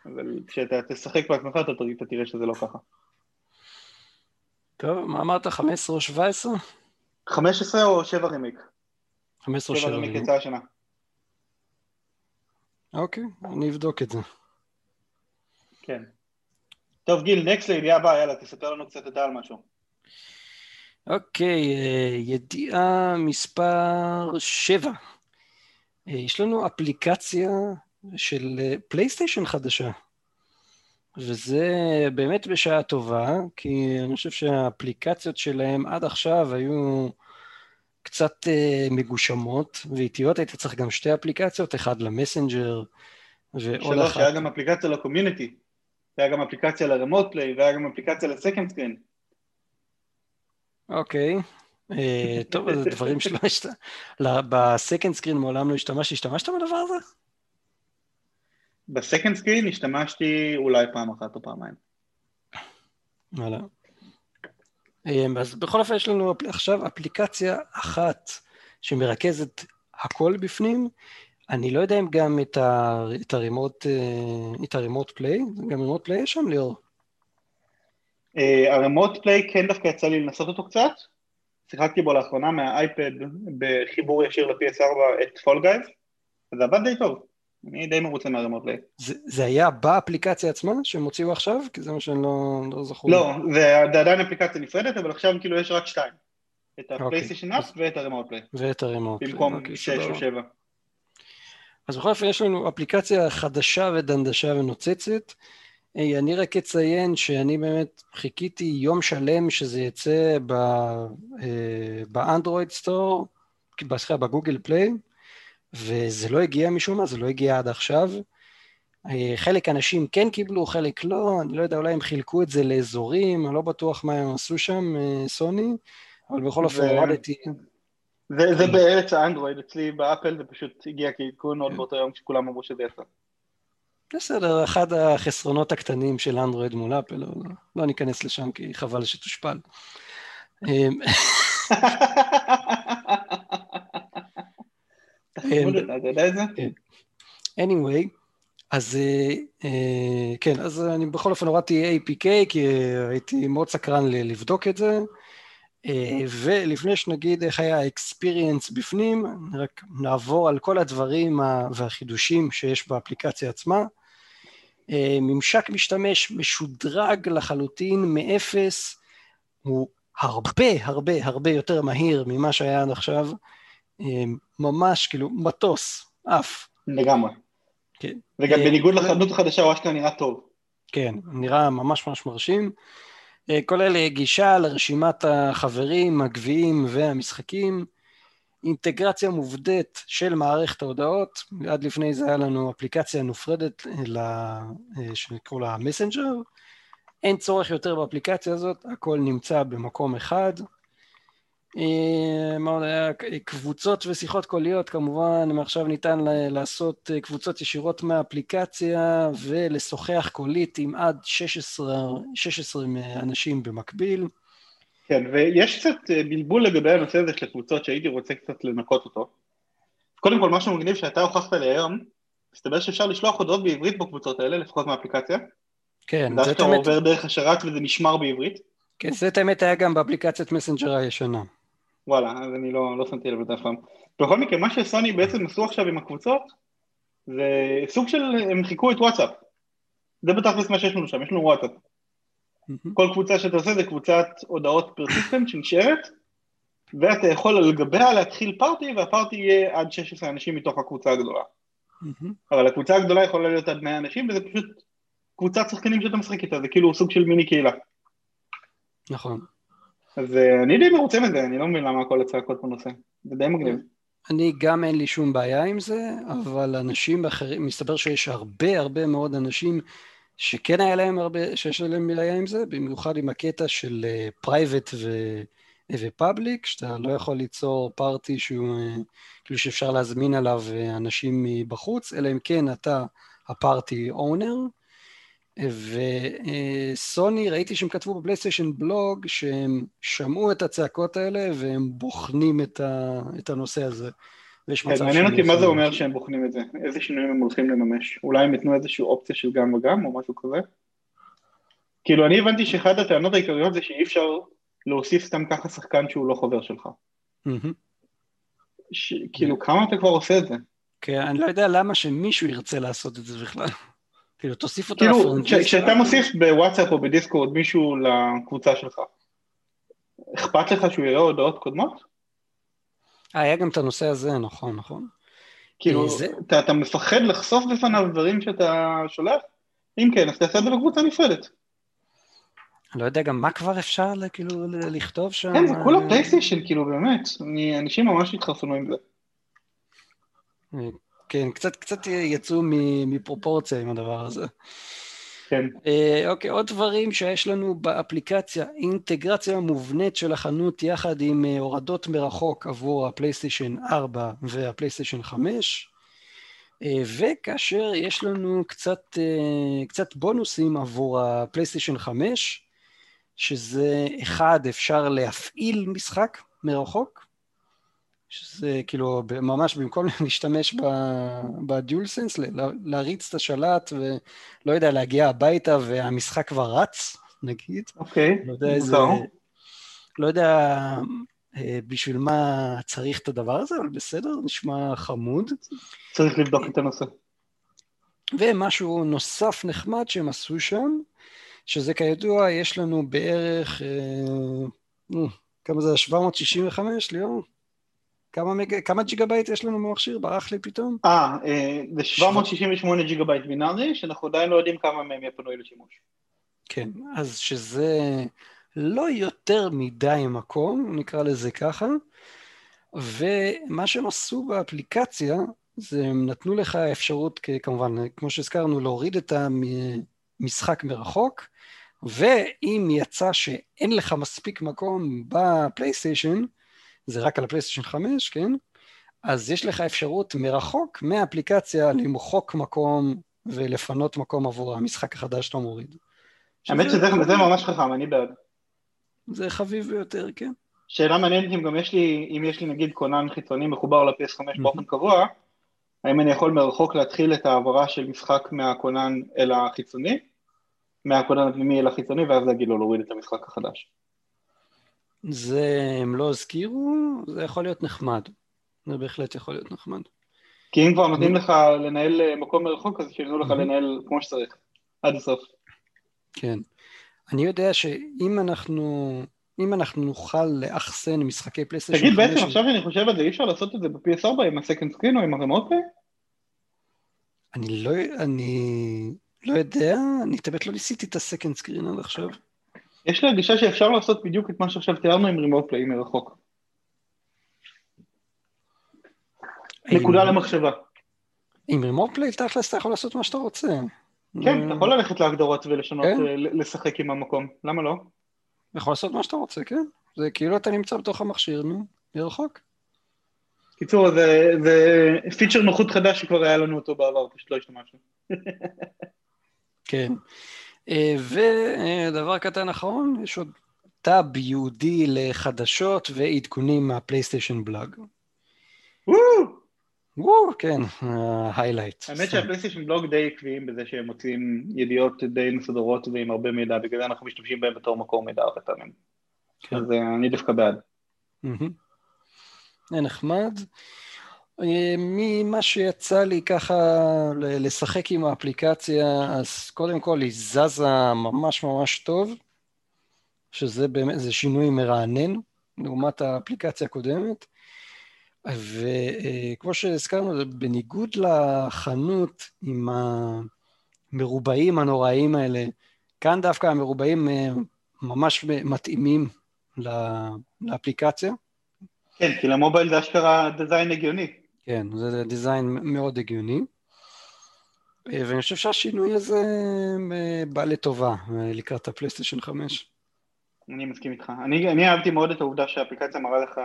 אבל כשאתה תשחק בעצמך אתה תראה שזה לא ככה. טוב, מה אמרת, 15 או 17? 15 או 7 רימיק. 15 או 7 רימיק יצא השנה. אוקיי, אני אבדוק את זה. כן. טוב, גיל, נקסט לידיעה הבאה, יאללה, תספר לנו קצת אתה על משהו. אוקיי, אה, ידיעה מספר 7. אה, יש לנו אפליקציה של פלייסטיישן אה, חדשה. וזה באמת בשעה טובה, כי אני חושב שהאפליקציות שלהם עד עכשיו היו קצת מגושמות ואיטיות, היית צריך גם שתי אפליקציות, אחד ל Messenger ועוד אחת. שלוש, היה גם אפליקציה ל community, והיה גם אפליקציה ל Remote Play, והיה גם אפליקציה ל Second Screen. אוקיי, אה, טוב, זה דברים שלא השתמשת, ב Second Screen מעולם לא השתמשתי, השתמשת בדבר הזה? ב Second Screen השתמשתי אולי פעם אחת או פעמיים. וואלה. אמ, אז בכל אופן יש לנו עכשיו אפליקציה אחת שמרכזת הכל בפנים. אני לא יודע אם גם את, ה, ה Remote, אה, את ה Remote Play, גם Remote Play יש שם ליאור. אה, ה Remote Play כן דווקא יצא לי לנסות אותו קצת. שיחקתי בו לאחרונה מה iPad בחיבור ישיר ל-PS4 את Fall Guys, וזה עבד די טוב. אני די מרוצה מה Remote Play. זה, זה היה באפליקציה עצמה שהם הוציאו עכשיו? כי זה מה שאני לא, לא זכור. לא, זה עדיין אפליקציה נפרדת, אבל עכשיו כאילו יש רק שתיים. את ה PlayStation App ואת ה Remote Play. ואת ה Remote Play. במקום אוקיי, שש או שבע. אז בכל אופן יש לנו אפליקציה חדשה ודנדשה ונוצצת. Hey, אני רק אציין שאני באמת חיכיתי יום שלם שזה יצא אה, ב Android Store, סליחה, ב Google Play, וזה לא הגיע משום מה, זה לא הגיע עד עכשיו. אה, חלק אנשים כן קיבלו, חלק לא, אני לא יודע, אולי הם חילקו את זה לאזורים, אני לא בטוח מה הם עשו שם, אה, סוני, אבל בכל אופן הורדתי. זה, זה בארץ האנדרואיד, אצלי באפל זה פשוט הגיע כעדכון עוד. באותו יום כשכולם אמרו שזה יצא. בסדר, אחד החסרונות הקטנים של אנדרואיד מול אפל, לא, לא ניכנס לשם כי חבל שתושפל. אמ, [LAUGHS] זה? כן. anyway, אז כן, אז אני בכל אופן הורדתי APK כי הייתי מאוד סקרן לבדוק את זה. ולפני שנגיד איך היה האקספיריאנס בפנים, רק נעבור על כל הדברים והחידושים שיש באפליקציה עצמה. ממשק משתמש משודרג לחלוטין מאפס, הוא הרבה הרבה הרבה יותר מהיר ממה שהיה עד עכשיו, ממש כאילו מטוס, עף. לגמרי. כן. וגם בניגוד לחנות החדשה הוא אשכרה נראה טוב. כן, נראה ממש ממש מרשים. כולל גישה לרשימת החברים, הגביעים והמשחקים, אינטגרציה מובדית של מערכת ההודעות, עד לפני זה היה לנו אפליקציה נופרדת שנקראו לה מסנג'ר, אין צורך יותר באפליקציה הזאת, הכל נמצא במקום אחד. אה, קבוצות ושיחות קוליות כמובן, מעכשיו ניתן לעשות אה, קבוצות ישירות מהאפליקציה ולשוחח קולית עם עד 16, 16 אנשים במקביל. כן, ויש קצת אה, בלבול לגבי הנושא הזה של הקבוצות שהייתי רוצה קצת לנקות אותו. קודם כל, משהו מגניב שאתה הוכחת לי היום, מסתבר שאפשר לשלוח הודעות בעברית בקבוצות האלה, לפחות מהאפליקציה. כן, זה אתה עובר דרך השרת וזה נשמר בעברית. כן, זה את האמת היה גם באפליקציית Messenger הישנה. וואלה, אז אני לא, לא שמתי לב לזה אף פעם. בכל מקרה, מה שסוני בעצם עשו עכשיו עם הקבוצות, זה סוג של, הם חיקו את וואטסאפ. זה בתכלס מה שיש לנו שם, יש לנו וואטסאפ. כל קבוצה שאתה עושה זה קבוצת הודעות persistent שנשארת, ואתה יכול על גביה להתחיל party, וה party יהיה עד 16 אנשים מתוך הקבוצה הגדולה. אבל הקבוצה הגדולה יכולה להיות עד 100 אנשים, וזה פשוט קבוצת שחקנים שאתה משחק איתה, זה כאילו סוג של מיני קהילה. נכון. אז אני די מרוצה מזה, אני לא מבין למה הכל הצעקות בנושא, זה די מגניב. אני גם אין לי שום בעיה עם זה, אבל אנשים אחרים, מסתבר שיש הרבה הרבה מאוד אנשים שכן היה להם הרבה, שיש להם בעיה עם זה, במיוחד עם הקטע של private אה, ו public, שאתה לא יכול ליצור party שהוא, אה, כאילו שאפשר להזמין עליו uh, אנשים מבחוץ, אלא אם כן אתה הפארטי אונר, וסוני, ראיתי שהם כתבו בפלייסטיישן בלוג שהם שמעו את הצעקות האלה והם בוחנים את, ה, את הנושא הזה. כן, מעניין אותי מה זה אומר שהם בוחנים את זה, איזה שינויים הם הולכים לממש. אולי הם ייתנו איזושהי אופציה של גם וגם או משהו כזה? כאילו אני הבנתי שאחד הטענות העיקריות זה שאי אפשר להוסיף סתם ככה שחקן שהוא לא חבר שלך. ש... כאילו כמה אתה כבר עושה את זה? כן, אני לא יודע למה שמישהו ירצה לעשות את זה בכלל. כאילו, תוסיף אותו כאילו, לפרנצ'ייז. כשאתה מוסיף בוואטסאפ או בדיסקורד מישהו לקבוצה שלך, אכפת לך שהוא יראה הודעות קודמות? אה, היה גם את הנושא הזה, נכון, נכון. כאילו, אה, זה... אתה, אתה מפחד לחשוף בפניו דברים שאתה שולח? אם כן, אז תעשה את זה בקבוצה נפרדת. אני לא יודע גם מה כבר אפשר כאילו לכתוב שם. כן, זה כולה פלייסטיישן, כאילו, באמת. אנשים ממש התחרפנו עם זה. כן, קצת, קצת יצאו מפרופורציה עם הדבר הזה. כן. אה, אוקיי, עוד דברים שיש לנו באפליקציה, אינטגרציה מובנית של החנות יחד עם אה, הורדות מרחוק עבור הפלייסטיישן 4 והפלייסטיישן 5, אה, וכאשר יש לנו קצת, קצת בונוסים עבור הפלייסטיישן 5, שזה אחד, אפשר להפעיל משחק מרחוק, שזה כאילו ממש במקום [LAUGHS] להשתמש בדיול סנס, להריץ את השלט ולא יודע, להגיע הביתה והמשחק כבר רץ, נגיד. אוקיי, לא יודע איזה... לא יודע אה, בשביל מה צריך את הדבר הזה, אבל בסדר, נשמע חמוד. צריך לבדוק את הנושא. ומשהו נוסף נחמד שהם עשו שם, שזה כידוע, יש לנו בערך, אה, כמה זה, 765 ליאור? כמה, מג... כמה ג'יגה בייט יש לנו במכשיר? ברח לי פתאום? אה, אה זה 768 ג'יגה בייט בינארי, שאנחנו עדיין לא יודעים כמה מהם יהיה פנוי לשימוש. כן, אז שזה לא יותר מדי מקום, נקרא לזה ככה, ומה שהם עשו באפליקציה, זה הם נתנו לך אפשרות, כמובן, כמו שהזכרנו, להוריד את המשחק מרחוק, ואם יצא שאין לך מספיק מקום בפלייסטיישן, זה רק על הפלייסטיישן 5, כן? אז יש לך אפשרות מרחוק, מהאפליקציה, למחוק מקום ולפנות מקום עבור המשחק החדש שאתה מוריד. האמת שזה זה ממש חכם, אני בעד. זה חביב ביותר, כן. שאלה מעניינת אם גם יש לי, אם יש לי נגיד כונן חיצוני מחובר ל-PS5 באופן קבוע, האם אני יכול מרחוק להתחיל את ההעברה של משחק מהכונן אל החיצוני, מהכונן הפנימי אל החיצוני, ואז להגיד לו להוריד את המשחק החדש. זה הם לא הזכירו, זה יכול להיות נחמד. זה בהחלט יכול להיות נחמד. כי אם כבר מתאים לך לנהל אה, מקום מרחוק, אז שילנו לך לנהל כמו שצריך, עד הסוף. כן. אני יודע שאם אנחנו, אם אנחנו נוכל לאחסן משחקי פלייסטיישן 5... תגיד, בעצם עכשיו שאני חושב על זה, אי אפשר לעשות את זה ב-PS4 עם ה second screen או עם ה remote אני לא, אני לא יודע, אני באמת לא ניסיתי את ה second screen עד עכשיו. יש לי הרגשה שאפשר לעשות בדיוק את מה שעכשיו תיארנו עם remote play מרחוק. נקודה למחשבה. עם remote play תכלס אתה יכול לעשות מה שאתה רוצה. כן, אתה יכול ללכת להגדרות ולשנות, כן? אה, לשחק עם המקום, למה לא? יכול לעשות מה שאתה רוצה, כן. זה כאילו אתה נמצא בתוך המכשיר, נו, מרחוק. קיצור, זה, זה פיצ'ר נוחות חדש שכבר היה לנו אותו בעבר, פשוט לא השתמשנו. [LAUGHS] כן. אה, ודבר קטן אחרון, יש עוד tab ייעודי לחדשות ועדכונים מה PlayStation Blog. וואו, כן, היילייט. האמת שהפלייסטיישן בלוג די עקביים בזה שהם מוצאים ידיעות די מסודרות ועם הרבה מידע, בגלל זה אנחנו משתמשים בהם בתור מקור מידע הרבה פעמים. כן. אז אה, אני דווקא בעד. זה נחמד. אה, ממה שיצא לי ככה לשחק עם האפליקציה, אז קודם כל היא זזה ממש ממש טוב, שזה באמת, זה שינוי מרענן לעומת האפליקציה הקודמת. וכמו שהזכרנו, בניגוד לחנות עם המרובעים הנוראים האלה, כאן דווקא המרובעים אה, ממש מתאימים לאפליקציה. כן, כי למובייל זה אשכרה דיזיין הגיוני. כן, זה דיזיין מאוד הגיוני. אה, ואני חושב שהשינוי הזה אה, בא לטובה לקראת הפלייסטיישן 5. אני מסכים איתך. אני, אני אהבתי מאוד את העובדה שהאפליקציה מראה לך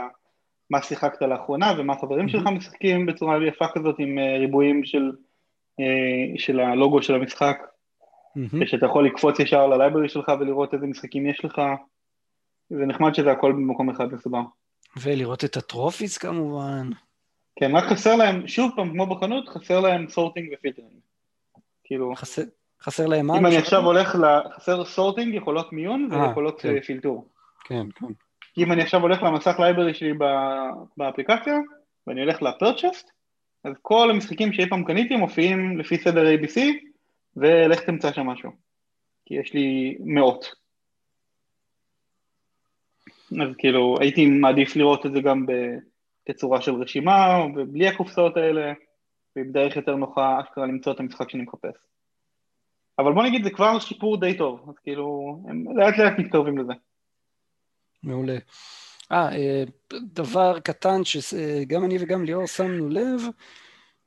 מה שיחקת לאחרונה ומה החברים שלך משחקים בצורה יפה כזאת עם אה, ריבועים של, אה, של הלוגו של המשחק, ושאתה יכול לקפוץ ישר ל library שלך ולראות איזה משחקים יש לך, זה נחמד שזה הכל במקום אחד מסודר. ולראות את ה trophies כמובן. כן, רק חסר להם, שוב פעם, כמו בחנות, חסר להם sorting ו filtering. כאילו... חסר, חסר להם מה? אם אני עכשיו הולך ל... חסר sorting, יכולות מיון אה, ויכולות כן. פילטור. כן, כן. אם אני עכשיו הולך למסך library שלי באפליקציה, ואני הולך ל purchased, אז כל המשחקים שאי פעם קניתי מופיעים לפי סדר ABC, ולך תמצא שם משהו. כי יש לי מאות. אז כאילו, הייתי מעדיף לראות את זה גם בתצורה של רשימה, ובלי הקופסאות האלה, ובדרך יותר נוחה אשכרה למצוא את המשחק שאני מחפש. אבל בוא נגיד, זה כבר שיפור די טוב, אז כאילו, הם לאט לאט מתקרבים לזה. מעולה. אה, אה, דבר קטן שגם אני וגם ליאור שמנו לב,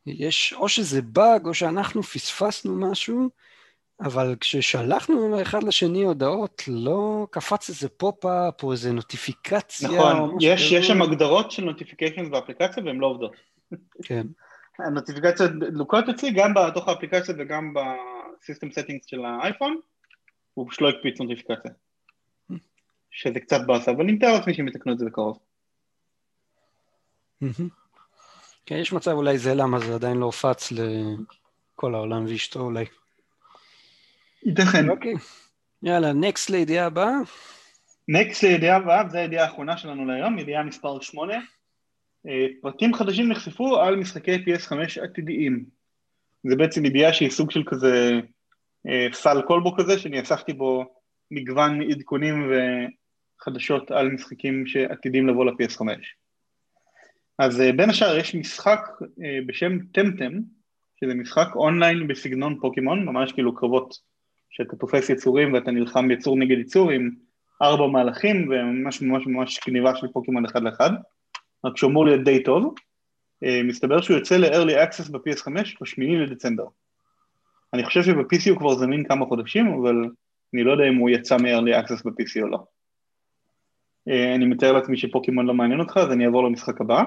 יש או שזה באג או שאנחנו פספסנו משהו, אבל כששלחנו אחד לשני הודעות, לא קפץ איזה pop-up או איזה נוטיפיקציה. נכון, יש, יש שם הגדרות של נוטיפיקציות באפליקציה והן לא עובדות. כן. הנוטיפיקציות דלוקות אצלי גם בתוך האפליקציה וגם ב system settings של האייפון, הוא פשוט לא הקפיץ נוטיפיקציה. שזה קצת באסה, אבל אני מתאר לעצמי שהם יתקנו את זה בקרוב. כן, יש מצב אולי זה למה זה עדיין לא הופץ לכל העולם ואשתו אולי. ייתכן. אוקיי. יאללה, next לידיעה הבאה. נקסט לידיעה הבאה, זו הידיעה האחרונה שלנו להיום, ידיעה מספר 8. אה, פרטים חדשים נחשפו על משחקי PS5 עתידיים. זה בעצם ידיעה שהיא סוג של כזה אה, סל כלבו כזה, שאני אספתי בו מגוון עדכונים חדשות על משחקים שעתידים לבוא ל-PS5. אז אה, בין השאר יש משחק בשם טמטם, שזה משחק אונליין בסגנון פוקימון, ממש כאילו קרבות שאתה תופס יצורים ואתה נלחם יצור נגד יצור עם ארבע מהלכים וממש ממש ממש גניבה של פוקימון אחד לאחד, רק שהוא אמור להיות די טוב. אה, מסתבר שהוא יוצא ל-early access ב-PS5 ב-8 לדצמבר. אני חושב שב-PC הוא כבר זמין כמה חודשים, אבל אני לא יודע אם הוא יצא מ-early access ב-PC או לא. אה, אני מתאר לעצמי שפוקימון לא מעניין אותך, אז אני אעבור למשחק הבא.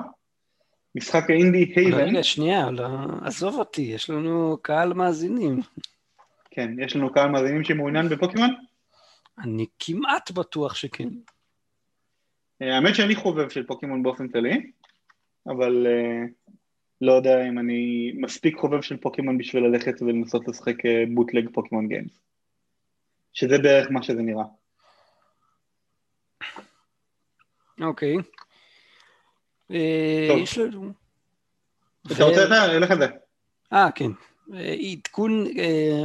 משחק האינדי הייבן. רגע, שנייה, לא, עזוב אותי, יש לנו קהל מאזינים. כן, יש לנו קהל מאזינים שמעוניין בפוקימון? אני כמעט בטוח שכן. אה, האמת שאני חובב של פוקימון באופן כללי, אבל uh, לא יודע אם אני מספיק חובב של פוקימון בשביל ללכת ולנסות לשחק בוטלג פוקימון גיימס. שזה בערך מה שזה נראה. אוקיי. אה. יש לנו... אתה רוצה את זה? אלך את זה. אה, כן. אה, עדכון, אה,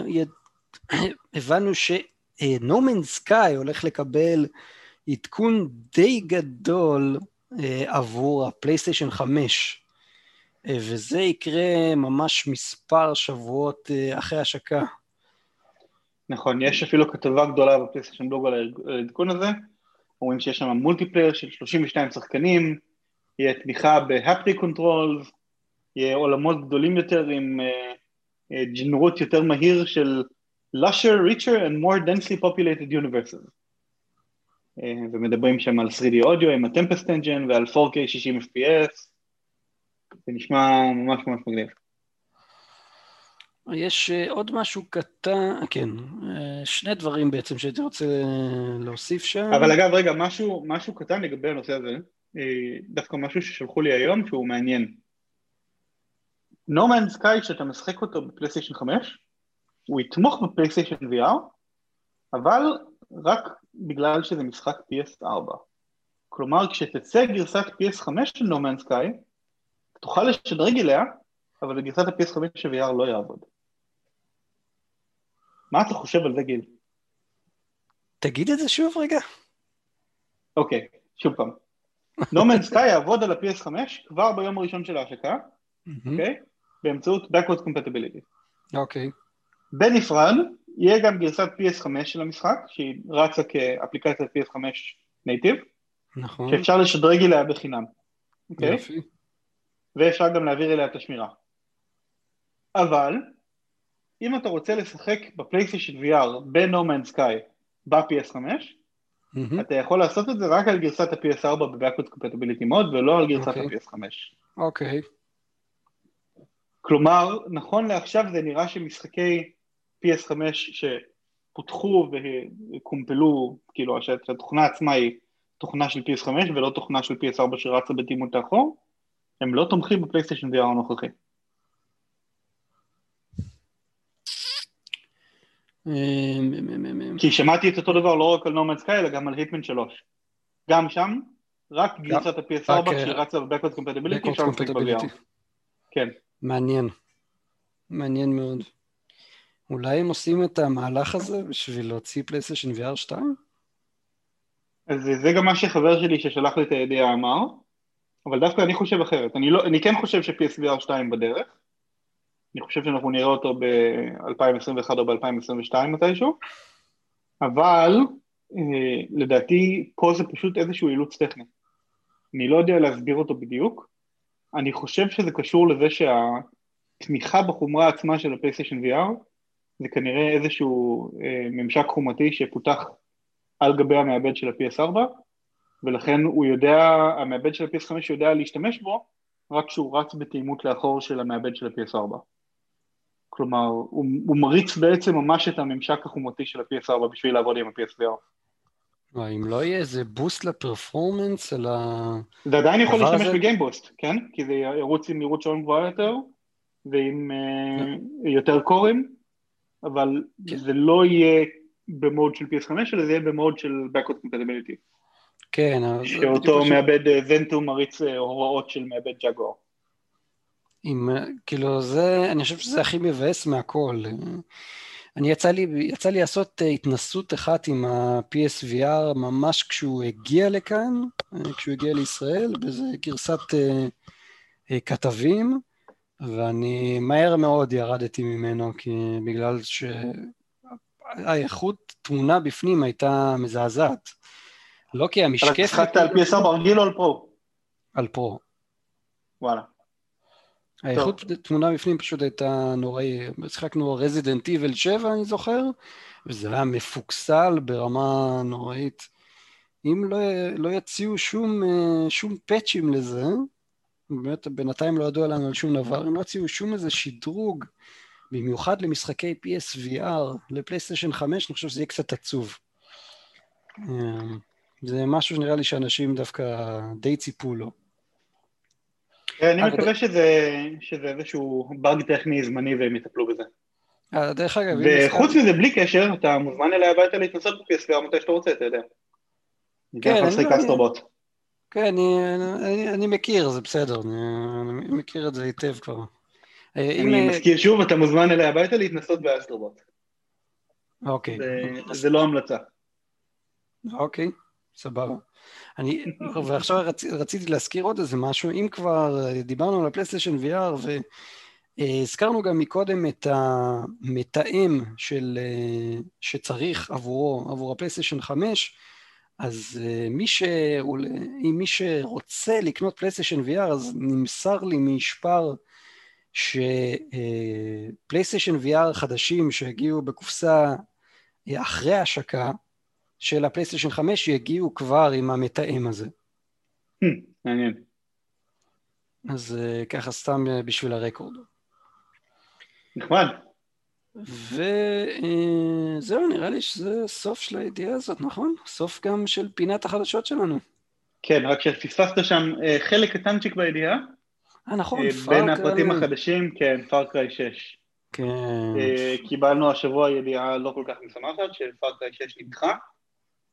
הבנו שנומן סקאי הולך לקבל עדכון די גדול אה, עבור הפלייסטיישן 5, אה, וזה יקרה ממש מספר שבועות אה, אחרי השקה. נכון, יש אפילו כתבה גדולה בפלייסטיישן בלוג על העדכון הזה, אומרים שיש שם multiplayer של 32 שחקנים, יהיה תמיכה ב haptic controls, יהיה עולמות גדולים יותר עם ג'נרוט יותר מהיר של lusher, richer and more densely populated universes. Uh, ומדברים שם על 3D אודיו עם ה Tempest Engine ועל 4K 60 FPS, זה נשמע ממש ממש מגניב. יש אה, עוד משהו קטן, כן, אה, שני דברים בעצם שהייתי רוצה להוסיף שם. אבל אגב, רגע, משהו, משהו קטן לגבי הנושא הזה, אה, דווקא משהו ששלחו לי היום שהוא מעניין. No Man's Sky, כשאתה משחק אותו בפלייסטיישן 5, הוא יתמוך בפלייסטיישן VR, אבל רק בגלל שזה משחק PS4. כלומר, כשתצא גרסת PS5 של Man's Sky, תוכל לשדרג אליה, אבל בגרסת ה-PS5 של VR לא יעבוד. מה אתה חושב על זה, גיל? תגיד את זה שוב רגע. אוקיי, שוב פעם. Man's Sky יעבוד על ה-PS5 כבר ביום הראשון של ההשקה, אוקיי? באמצעות Backwards Compatibility. אוקיי. בנפרד, יהיה גם גרסת PS5 של המשחק, שהיא רצה כאפליקציית PS5 נייטיב, נכון. שאפשר לשדרג אליה בחינם, אוקיי? יופי. ואפשר גם להעביר אליה את השמירה. אבל, אם אתה רוצה לשחק בפלייסטיישן VR ב-No Man's Sky ב-PS5, מהמם. אתה יכול לעשות את זה רק על גרסת ה-PS4 ב-Backwards Compatibility Mode ולא על גרסת אוקיי. ה-PS5. אוקיי. כלומר, נכון לעכשיו זה נראה שמשחקי PS5 שפותחו וקומפלו, כאילו שהתוכנה עצמה היא תוכנה של PS5 ולא תוכנה של PS4 שרצה בתימות האחור, הם לא תומכים בפלייסטיישן VR הנוכחי. אמ, אמ, אמ. כי שמעתי את אותו דבר לא רק על נורמן סקאי אלא גם על היטמן 3. גם שם, רק גרסת ה-PS4 רק, כשהיא רצה ב-Backwards Compatibility לשחק compatibility. ב-VR. כן. מעניין. מעניין מאוד. אולי הם עושים את המהלך הזה בשביל להוציא פלייסטיישן VR 2? אז זה גם מה שחבר שלי ששלח לי את הידיעה אמר, אבל דווקא אני חושב אחרת. אני, לא, אני כן חושב ש-PSVR 2 בדרך. אני חושב שאנחנו נראה אותו ב-2021 או ב-2022 מתישהו, אבל אה, לדעתי פה זה פשוט איזשהו אילוץ טכני. אני לא יודע להסביר אותו בדיוק. אני חושב שזה קשור לזה שהתמיכה בחומרה עצמה של הפלייסטיישן VR זה כנראה איזשהו אה, ממשק חומרתי שפותח על גבי המעבד של ה-PS4, ולכן הוא יודע, המעבד של ה-PS5 יודע להשתמש בו, רק כשהוא רץ בתאימות לאחור של המעבד של ה-PS4. כלומר, הוא, הוא מריץ בעצם ממש את הממשק החומרתי של ה-PS4 בשביל לעבוד עם ה-PSVR. וואי, אם לא יהיה איזה בוסט לפרפורמנס, אלא... זה עדיין יכול להשתמש הזה- בגיימבוסט, כן? כי זה ירוץ עם מהירות שעון גבוהה יותר, ועם אה, יותר קורים, אבל כן. זה לא יהיה במוד של PS5, אלא זה יהיה במוד של Backward Compatibility. כן, בדיוק שאותו מעבד אה, ונטו מריץ אה, הוראות של מעבד ג'גואר. עם, כאילו זה, אני חושב שזה הכי מבאס מהכל. אני יצא לי, יצא לי לעשות אה, התנסות אחת עם ה-PSVR ממש כשהוא הגיע לכאן, אה, כשהוא הגיע לישראל, באיזה גרסת אה, אה, כתבים, ואני מהר מאוד ירדתי ממנו, כי בגלל שהאיכות תמונה בפנים הייתה מזעזעת. לא כי אבל המשקף... שיחקת על PS4 רגיל או על פרו? על פרו. וואלה. האיכות תמונה בפנים פשוט הייתה נוראי, שיחקנו רזידנט איבל 7 אני זוכר, וזה היה מפוקסל ברמה נוראית. אם לא, לא יציעו שום, אה, שום פאצ'ים לזה, באמת בינתיים לא ידוע לנו על שום דבר, אם לא יציעו שום איזה שדרוג, במיוחד למשחקי PSVR, לפלייסטיישן 5, אני חושב שזה יהיה קצת עצוב. אה, זה משהו שנראה לי שאנשים דווקא די ציפו לו. כן, אני מקווה שזה, שזה איזשהו באג טכני זמני והם יטפלו בזה. אה, דרך אגב, וחוץ מזה, בלי קשר, אתה מוזמן אליי הביתה להתנסות ב-PSVR מתי שאתה רוצה, אתה יודע. כן, אני אסטרובוט. כן, אני, אני, אני מכיר, זה בסדר, אני, אני מכיר את זה היטב כבר. אה, אני אם... מזכיר שוב, אתה מוזמן אליי הביתה להתנסות באסטרובוט. אוקיי. זה, זה לא המלצה. אוקיי, סבבה. אני, ועכשיו רצ, רציתי להזכיר עוד איזה משהו, אם כבר דיברנו על הפלייסטיישן VR והזכרנו גם מקודם את המתאם של, שצריך עבורו, עבור הפלייסטיישן 5, אז מי, ש, אם מי שרוצה לקנות פלייסטיישן VR אז נמסר לי מישפאר שפלייסטיישן VR חדשים שהגיעו בקופסה אחרי ההשקה של הפלייסטיישן 5 יגיעו כבר עם המתאם הזה. Hmm, מעניין. אז ככה סתם בשביל ה record. נחמד. וזהו, uh, נראה לי שזה סוף של הידיעה הזאת, נכון? סוף גם של פינת החדשות שלנו. כן, רק שפספסת שם uh, חלק קטנצ'יק בידיעה. אה, נכון, uh, בין הפרטים החדשים, כן, פארקריי 6. כן. קיבלנו השבוע ידיעה לא כל כך משמחת, שפארקריי 6 נדחה.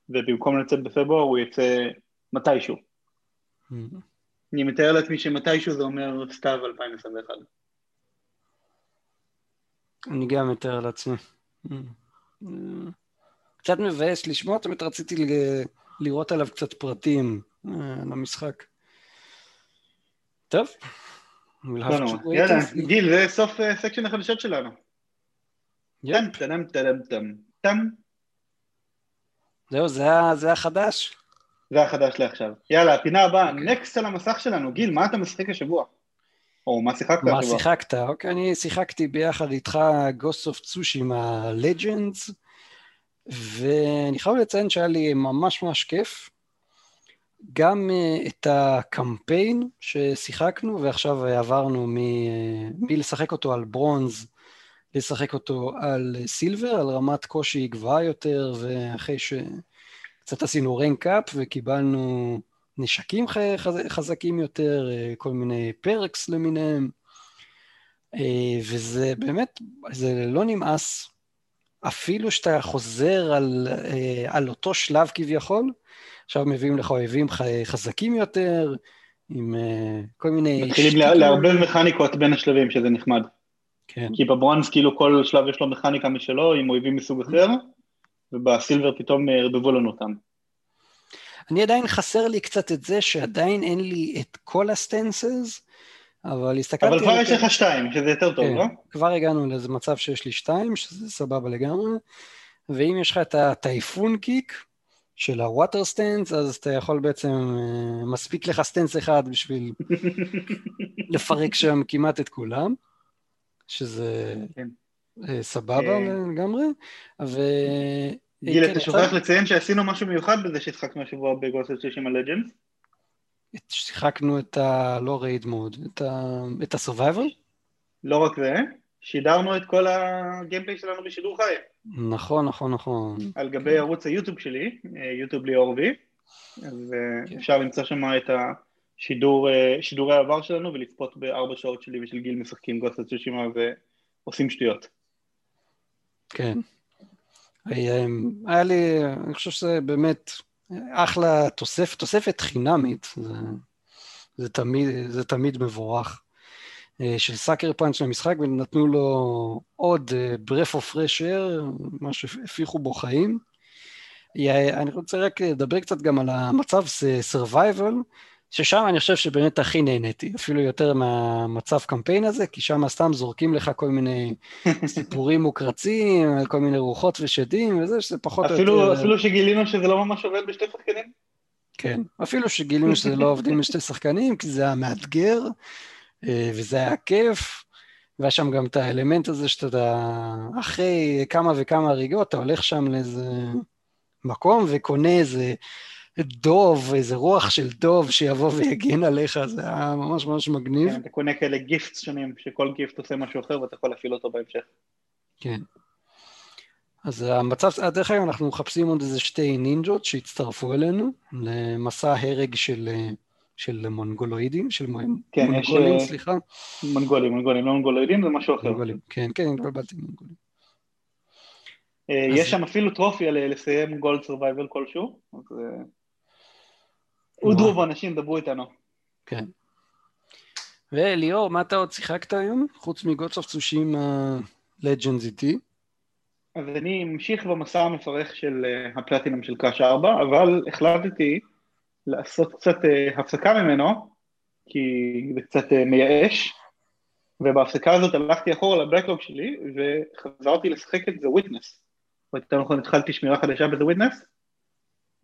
ובמקום לצאת בפברואר הוא יצא מתישהו. Mm-hmm. אני מתאר לעצמי שמתישהו זה אומר סתיו 2021. אני גם מתאר לעצמי. Mm-hmm. קצת מבאס לשמוע, תמיד רציתי לראות עליו קצת פרטים. אה, טוב. יאללה, גיל, זה סוף section אה, החדשות שלנו. טם טם טם טם טם זהו, זה, זה החדש. זה החדש לעכשיו. יאללה, הפינה הבאה, נקסט על המסך שלנו. גיל, מה אתה משחק השבוע? או מה שיחקת? מה שיחקת? אוקיי, אני שיחקתי ביחד איתך Ghost of Tsushima Legends, ואני חייב לציין שהיה לי ממש ממש כיף. גם uh, את הקמפיין ששיחקנו, ועכשיו עברנו מלשחק אותו על ברונז לשחק אותו על סילבר, על רמת קושי גבוהה יותר, ואחרי שקצת עשינו רנקאפ וקיבלנו נשקים חזקים יותר, כל מיני פרקס למיניהם, וזה באמת, זה לא נמאס, אפילו שאתה חוזר על, על אותו שלב כביכול, עכשיו מביאים לך אויבים חזקים יותר, עם כל מיני... מתחילים לערבב מכניקות בין השלבים, שזה נחמד. כן. כי בברונז כאילו כל שלב יש לו מכניקה משלו עם אויבים מסוג אחר, ובסילבר פתאום ערבבו לנו אותם. אני עדיין חסר לי קצת את זה שעדיין אין לי את כל הסטנסס, אבל הסתכלתי... אבל כבר יש לך שתיים, שזה יותר טוב, כן, לא? כבר הגענו לאיזה מצב שיש לי שתיים, שזה סבבה לגמרי, ואם יש לך את הטייפון קיק של ה water stance, אז אתה יכול בעצם, אה, מספיק לך stance אחד בשביל [LAUGHS] לפרק שם כמעט את כולם. שזה כן. אה, סבבה כן. לגמרי, ו... גיל, כן, אתה שוכח לציין שעשינו משהו מיוחד בזה ששיחקנו השבוע ב Ghost של ה Legends? שיחקנו את ה... לא raid mode, את ה-survival? לא רק זה, שידרנו את כל ה gameplay שלנו בשידור חי. נכון, נכון, נכון. על גבי ערוץ היוטיוב שלי, אה, יוטיוב ליאור וי, אז אפשר למצוא שם את ה... שידור, אה, שידורי העבר שלנו ולצפות בארבע שעות שלי ושל גיל משחקים גוסט צושימה ועושים שטויות. כן. היה לי, אני חושב שזה באמת אחלה תוספת, תוספת חינמית, זה, זה, תמיד, זה תמיד מבורך. אה, של סאקר פאנץ' למשחק ונתנו לו עוד אה, of fresh air, מה שהפיחו בו חיים. אני רוצה רק לדבר קצת גם על המצב survival, ששם אני חושב שבאמת הכי נהניתי, אפילו יותר מהמצב קמפיין הזה, כי שם סתם זורקים לך כל מיני [LAUGHS] סיפורים מוקרצים, כל מיני רוחות ושדים וזה, שזה פחות אפילו, או יותר... אפילו שגילינו שזה לא ממש עובד בשתי שחקנים? כן, אפילו שגילינו שזה לא עובדים בשתי שחקנים, כי זה היה מאתגר, אה, וזה היה כיף, והיה שם גם את האלמנט הזה שאתה, אחרי כמה וכמה הריגות, אתה הולך שם לאיזה מקום וקונה איזה... דוב, איזה רוח של דוב שיבוא ויגן עליך, זה היה ממש ממש מגניב. כן, אתה קונה כאלה גיפט שונים, שכל גיפט עושה משהו אחר ואתה יכול להפעיל אותו בהמשך. כן. אז המצב, דרך אגב, אנחנו מחפשים עוד איזה שתי נינג'ות שהצטרפו אלינו למסע הרג של, של מונגולואידים, של כן, מונגולים, יש, סליחה. מונגולים, מונגולים, לא מונגולואידים, זה משהו אחר. מונגולים, כן, כן, התבלבלתי מונגולים. אה, אז- יש שם אפילו trophy על אה, לסיים gold survival כלשהו, אז אה, אודרו ואנשים, דברו איתנו. כן. וליאור, מה אתה עוד שיחקת היום? חוץ מ Ghost of Tsushima Legends איטי? אז אני אמשיך במסע המפרך של אה, הפלטינום של קראש 4, אבל החלטתי לעשות קצת אה, הפסקה ממנו, כי זה קצת אה, מייאש, ובהפסקה הזאת הלכתי אחורה לבקלוג שלי, וחזרתי לשחק את The Witness. או יותר נכון, התחלתי שמירה חדשה ב-The Witness,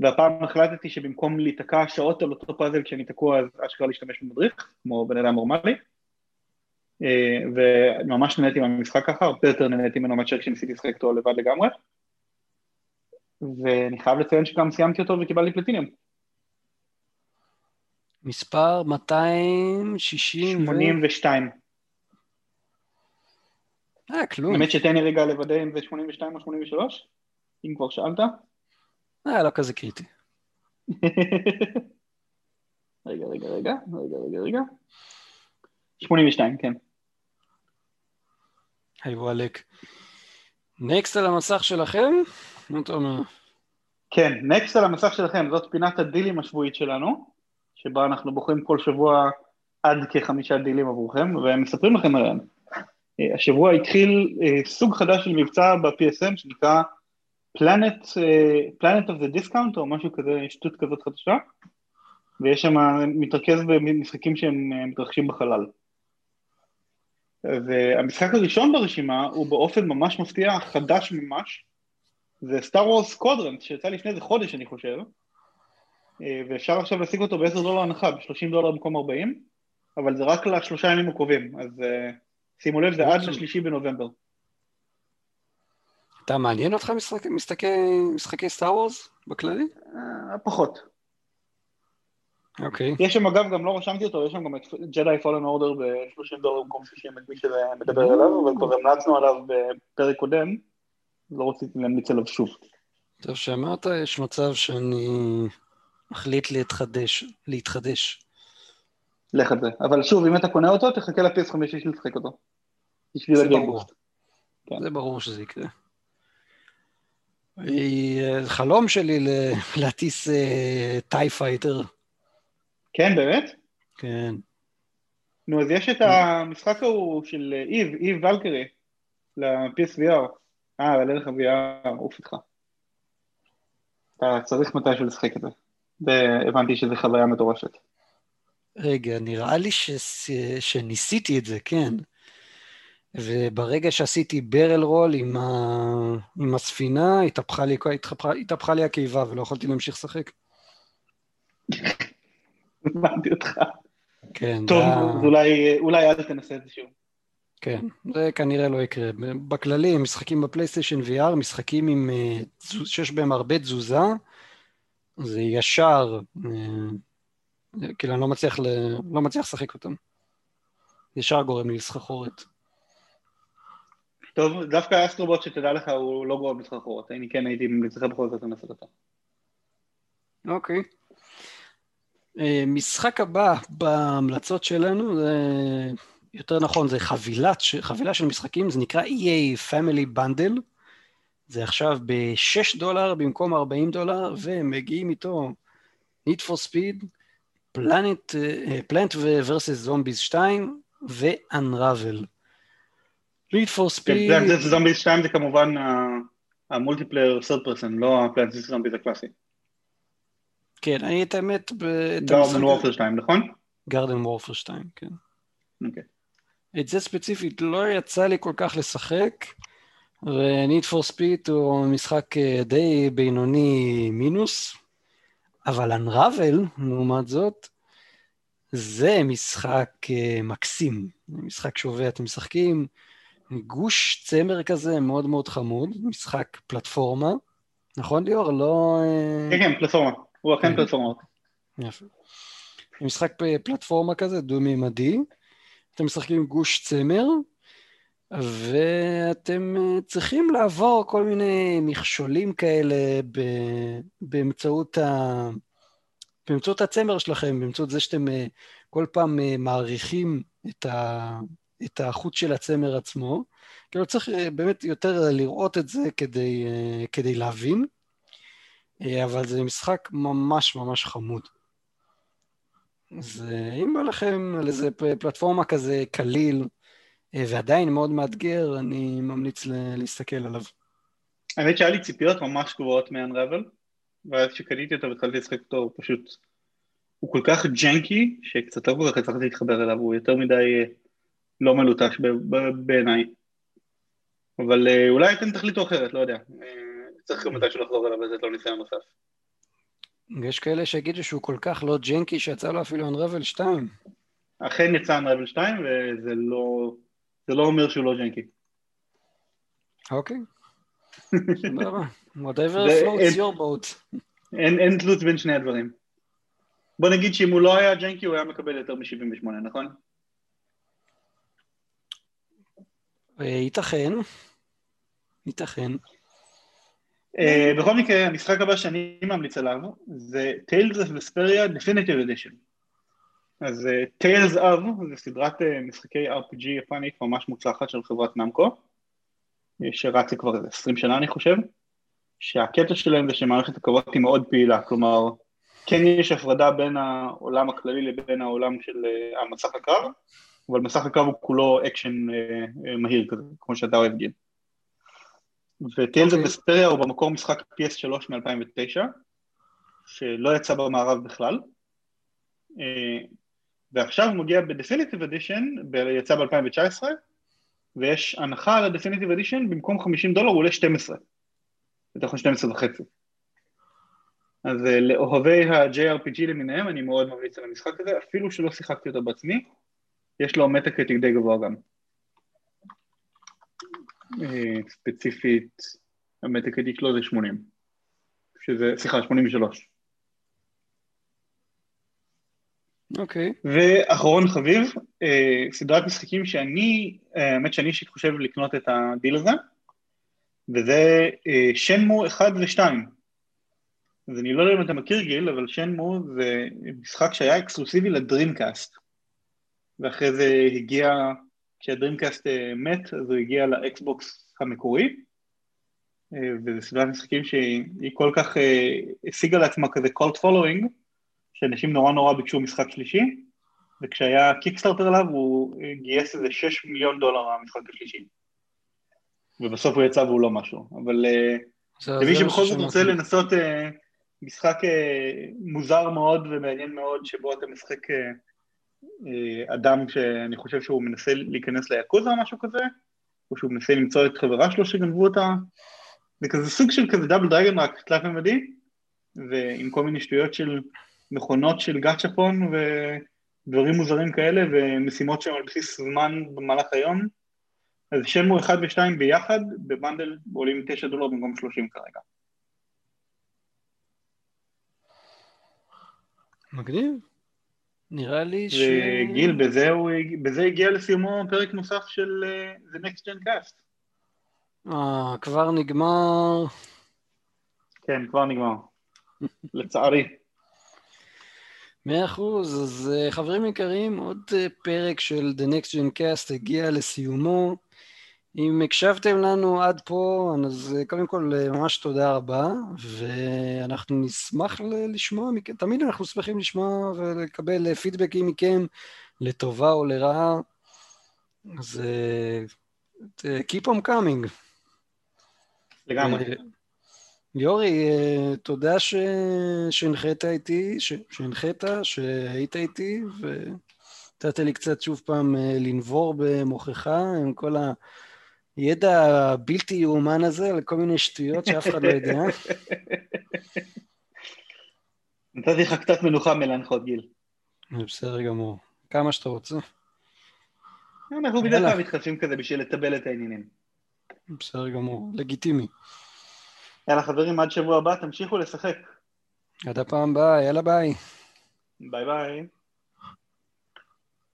והפעם החלטתי שבמקום להיתקע שעות על אותו פאזל כשאני תקוע, אז אשכרה להשתמש במדריך, כמו בן אדם נורמלי. אה, וממש נהניתי מהמשחק ככה, הרבה יותר נהניתי ממנו מאשר כשניסיתי לשחק אותו לבד לגמרי. ואני חייב לציין שגם סיימתי אותו וקיבלתי פלטיניום. מספר 260 ו... 82. אה, כלום. באמת שתן לי רגע לוודא אם זה 82 או 83, אם כבר שאלת. אה, לא כזה קריטי. [LAUGHS] רגע, רגע, רגע, רגע, רגע, רגע. 82, כן. היי וואלק. נקסט על המסך שלכם? מה אתה אומר? כן, נקסט על המסך שלכם, זאת פינת הדילים השבועית שלנו, שבה אנחנו בוחרים כל שבוע עד כחמישה דילים עבורכם, ומספרים לכם עליהם. אה, השבוע התחיל אה, סוג חדש של מבצע ב-PSM שנקרא אה, Planet of the Discount, או משהו כזה, שטות כזאת חדשה, ויש שם, מתרכז במשחקים שהם אה, מתרחשים בחלל. והמשחק הראשון ברשימה הוא באופן ממש מפתיע, חדש ממש, זה סטאר וורס קוודרנט, שיצא לפני איזה חודש אני חושב, אה, ואפשר עכשיו להשיג אותו ב-10 דולר הנחה, ב-30 דולר במקום 40, אבל זה רק לשלושה ימים הקרובים, אז אה, שימו לב, זה עד לשלישי בנובמבר. אתה מעניין אותך משחק- משחקי- משחקי סטאר וורס בכללי? אה, פחות. אוקיי. יש שם אגב, גם לא רשמתי אותו, יש שם גם את ג'די פולן אורדר ב-30 דולר במקום 60, את מי שזה מדבר אליו, אבל כבר המלצנו עליו בפרק קודם, לא רציתי להמליץ עליו שוב. טוב שאמרת, יש מצב שאני מחליט להתחדש, להתחדש. לך על זה. אבל שוב, אם אתה קונה אותו, תחכה לפייס 5 בשביל לשחק אותו. בשביל זה הגיימבוסט. ברור. כן. זה ברור שזה יקרה. אה, חלום שלי [LAUGHS] להטיס TIE Fighter. כן, באמת? כן. נו, אז יש את המשחק ההוא של Eve, Eve Valkyrie, ל-PSVR. אה, אין לך VR, עוף איתך. אתה צריך מתישהו לשחק את זה. והבנתי שזו חוויה מטורפת. רגע, נראה לי שס... שניסיתי את זה, כן. וברגע שעשיתי barrel roll עם, ה... עם הספינה, התהפכה לי, התהפכה, התהפכה לי הקיבה ולא יכולתי להמשיך לשחק. הבנתי אותך. כן, טוב, זה אז אולי, אולי אל תנסה את זה שוב. כן, זה כנראה לא יקרה. בכללי, משחקים בפלייסטיישן VR, משחקים עם, אה, שיש בהם הרבה תזוזה, זה ישר, אה, כאילו אני לא מצליח, ל... לא מצליח לשחק אותם. ישר גורם לי לסחרחורת. טוב, דווקא אסטרובוט שתדע לך הוא לא גורם לסחרחורת, אני כן הייתי ממליץ בכל זאת לנסות אותו. אוקיי. אה, משחק הבא בהמלצות שלנו, זה יותר נכון, זה חבילת, חבילה של משחקים, זה נקרא EA Family Bundle. זה עכשיו ב-6 דולר במקום 40 דולר, ומגיעים איתו Need for Speed, Planet, אה, Plant vs. Zombies 2 ו-Unravel. Need for כן, Speed, זה זומביז 2 זה כמובן ה multiplayer third person, לא ה Plants vs. Zombies הקלאסי. כן, אני את האמת, Garden Warfare 2, נכון? Garden Warfare 2, כן. אוקיי. את זה ספציפית לא יצא לי כל כך לשחק, ו-Need for Speed הוא משחק אה, די בינוני מינוס, אבל Unravel, לעומת זאת, זה משחק אה, מקסים. זה משחק שעובד, אתם משחקים גוש צמר כזה מאוד מאוד חמוד, משחק פלטפורמה, נכון ליאור? לא... אה, כן, כן, פלטפורמה. הוא אכן כן. פלטפורמה. יפה. משחק פלטפורמה כזה, דו-מימדי, אתם משחקים גוש צמר, ואתם אה, צריכים לעבור כל מיני מכשולים כאלה ב- באמצעות באמצעות הצמר שלכם, באמצעות זה שאתם אה, כל פעם מעריכים את, ה, את החוט של הצמר עצמו. כאילו צריך אה, באמת יותר לראות את זה כדי, כדי להבין, אבל זה משחק ממש ממש חמוד. אז אם בא לכם על איזה פלטפורמה כזה קליל ועדיין מאוד מאתגר, אני ממליץ להסתכל עליו. האמת שהיה לי ציפיות ממש גבוהות מ-unravel, ואז כשקניתי אותו והתחלתי לשחק אותו, הוא פשוט, הוא כל כך ג'נקי, שקצת לא כל כך הצלחתי להתחבר אליו, הוא יותר מדי אה, לא מלוטש בעיניי. אבל אה, אולי אתם תחליטו אחרת, לא יודע. אה, צריך גם מתישהו לחזור אליו ולתת לו ניסיון נוסף. יש כאלה שיגידו שהוא כל כך לא ג'נקי שיצא לו אפילו Unravel 2. אכן יצא Unravel 2 וזה לא, לא אומר שהוא לא ג'נקי. אוקיי. [LAUGHS] סבבה. whatever floats your boat. אין, אין תלות בין שני הדברים. בוא נגיד שאם הוא לא היה ג'נקי הוא היה מקבל יותר מ-78, נכון? אה, ייתכן. ייתכן. אה, בכל מקרה, המשחק הבא שאני ממליץ עליו זה Tales of Vesperia Definitive Edition. אז אה, Tales of זה סדרת משחקי RPG יפנית ממש מוצלחת של חברת Namco, שרצה כבר איזה 20 שנה אני חושב. שהקטע שלהם זה שמערכת הקרבות היא מאוד פעילה, כלומר כן יש הפרדה בין העולם הכללי לבין העולם של המסך הקרב, אבל מסך הקרב הוא כולו אקשן uh, uh, מהיר כזה, כמו שאתה אוהב גיל. ו Tales okay. Vesperia הוא במקור משחק PS3 מ-2009, שלא יצא במערב בכלל, uh, ועכשיו הוא מגיע ב definitive edition, יצא ב-2019, ויש הנחה על ה definitive edition, במקום 50 דולר הוא עולה 12. בתוך ה-12 וחצי. אז אה, לאוהבי ה-JRPG למיניהם, אני מאוד ממליץ על המשחק הזה, אפילו שלא שיחקתי אותו בעצמי, יש לו Metacritic די גבוה גם. אה, ספציפית, ה Metacritic שלו זה 80, שזה, סליחה, 83. אוקיי. Okay. ואחרון חביב, אה, סדרת משחקים שאני, האמת שאני אישית חושב לקנות את הדיל הזה, וזה אה, Shenmue 1 ו-2. אז אני לא יודע אם אתה מכיר גיל, אבל Shenmue זה משחק שהיה אקסקלוסיבי ל Dreamcast. ואחרי זה הגיע, כשה Dreamcast אה, מת, אז הוא הגיע ל Xbox המקורי. אה, וזו סדרת משחקים שהיא כל כך השיגה לעצמה כזה cult following, שאנשים נורא נורא ביקשו משחק שלישי, וכשהיה Kickstarter עליו הוא גייס איזה 6 מיליון דולר מהמשחק השלישי. ובסוף הוא יצא והוא לא משהו, אבל אה, למי שבכל זאת רוצה לנסות אה, משחק אה, מוזר מאוד ומעניין מאוד, שבו אתה משחק אדם שאני חושב שהוא מנסה להיכנס ליאקוזה או משהו כזה, או שהוא מנסה למצוא את חברה שלו שגנבו אותה, זה כזה סוג של כזה דאבל דרגן רק תלת ממדי, ועם כל מיני שטויות של מכונות של גאצ'פון ודברים מוזרים כאלה, ומשימות שהן על בסיס זמן במהלך היום. אז שמו 1 ו-2 ביחד, בבנדל עולים 9 דולר במקום 30 כרגע. מגניב. נראה לי ש... וגיל, בזה, הוא, בזה הגיע לסיומו פרק נוסף של uh, The Next Gen Cast. אה, כבר נגמר. כן, כבר נגמר. לצערי. מאה אחוז, אז uh, חברים יקרים, עוד uh, פרק של The Next Gen Cast הגיע לסיומו. אם הקשבתם לנו עד פה, אז אה, קודם כל אה, ממש תודה רבה, ואנחנו נשמח לשמוע מכם, תמיד אנחנו שמחים לשמוע ולקבל פידבקים מכם, לטובה או לרעה, אז keep on coming. לגמרי. ליאורי, תודה ש... שהנחית איתי, ש... שהנחית, שהיית איתי, ונתת לי קצת שוב פעם לנבור במוחך עם כל ה... הידע הבלתי יאומן הזה על כל מיני שטויות שאף אחד לא יודע. [LAUGHS] נתתי לך קצת מנוחה מלהנחות גיל. בסדר גמור. כמה שאתה רוצה. אנחנו בדרך כלל מתחלפים כזה בשביל לטבל את העניינים. בסדר גמור, לגיטימי. יאללה חברים, עד שבוע הבא תמשיכו לשחק. עד הפעם הבאה, יאללה ביי. ביי ביי.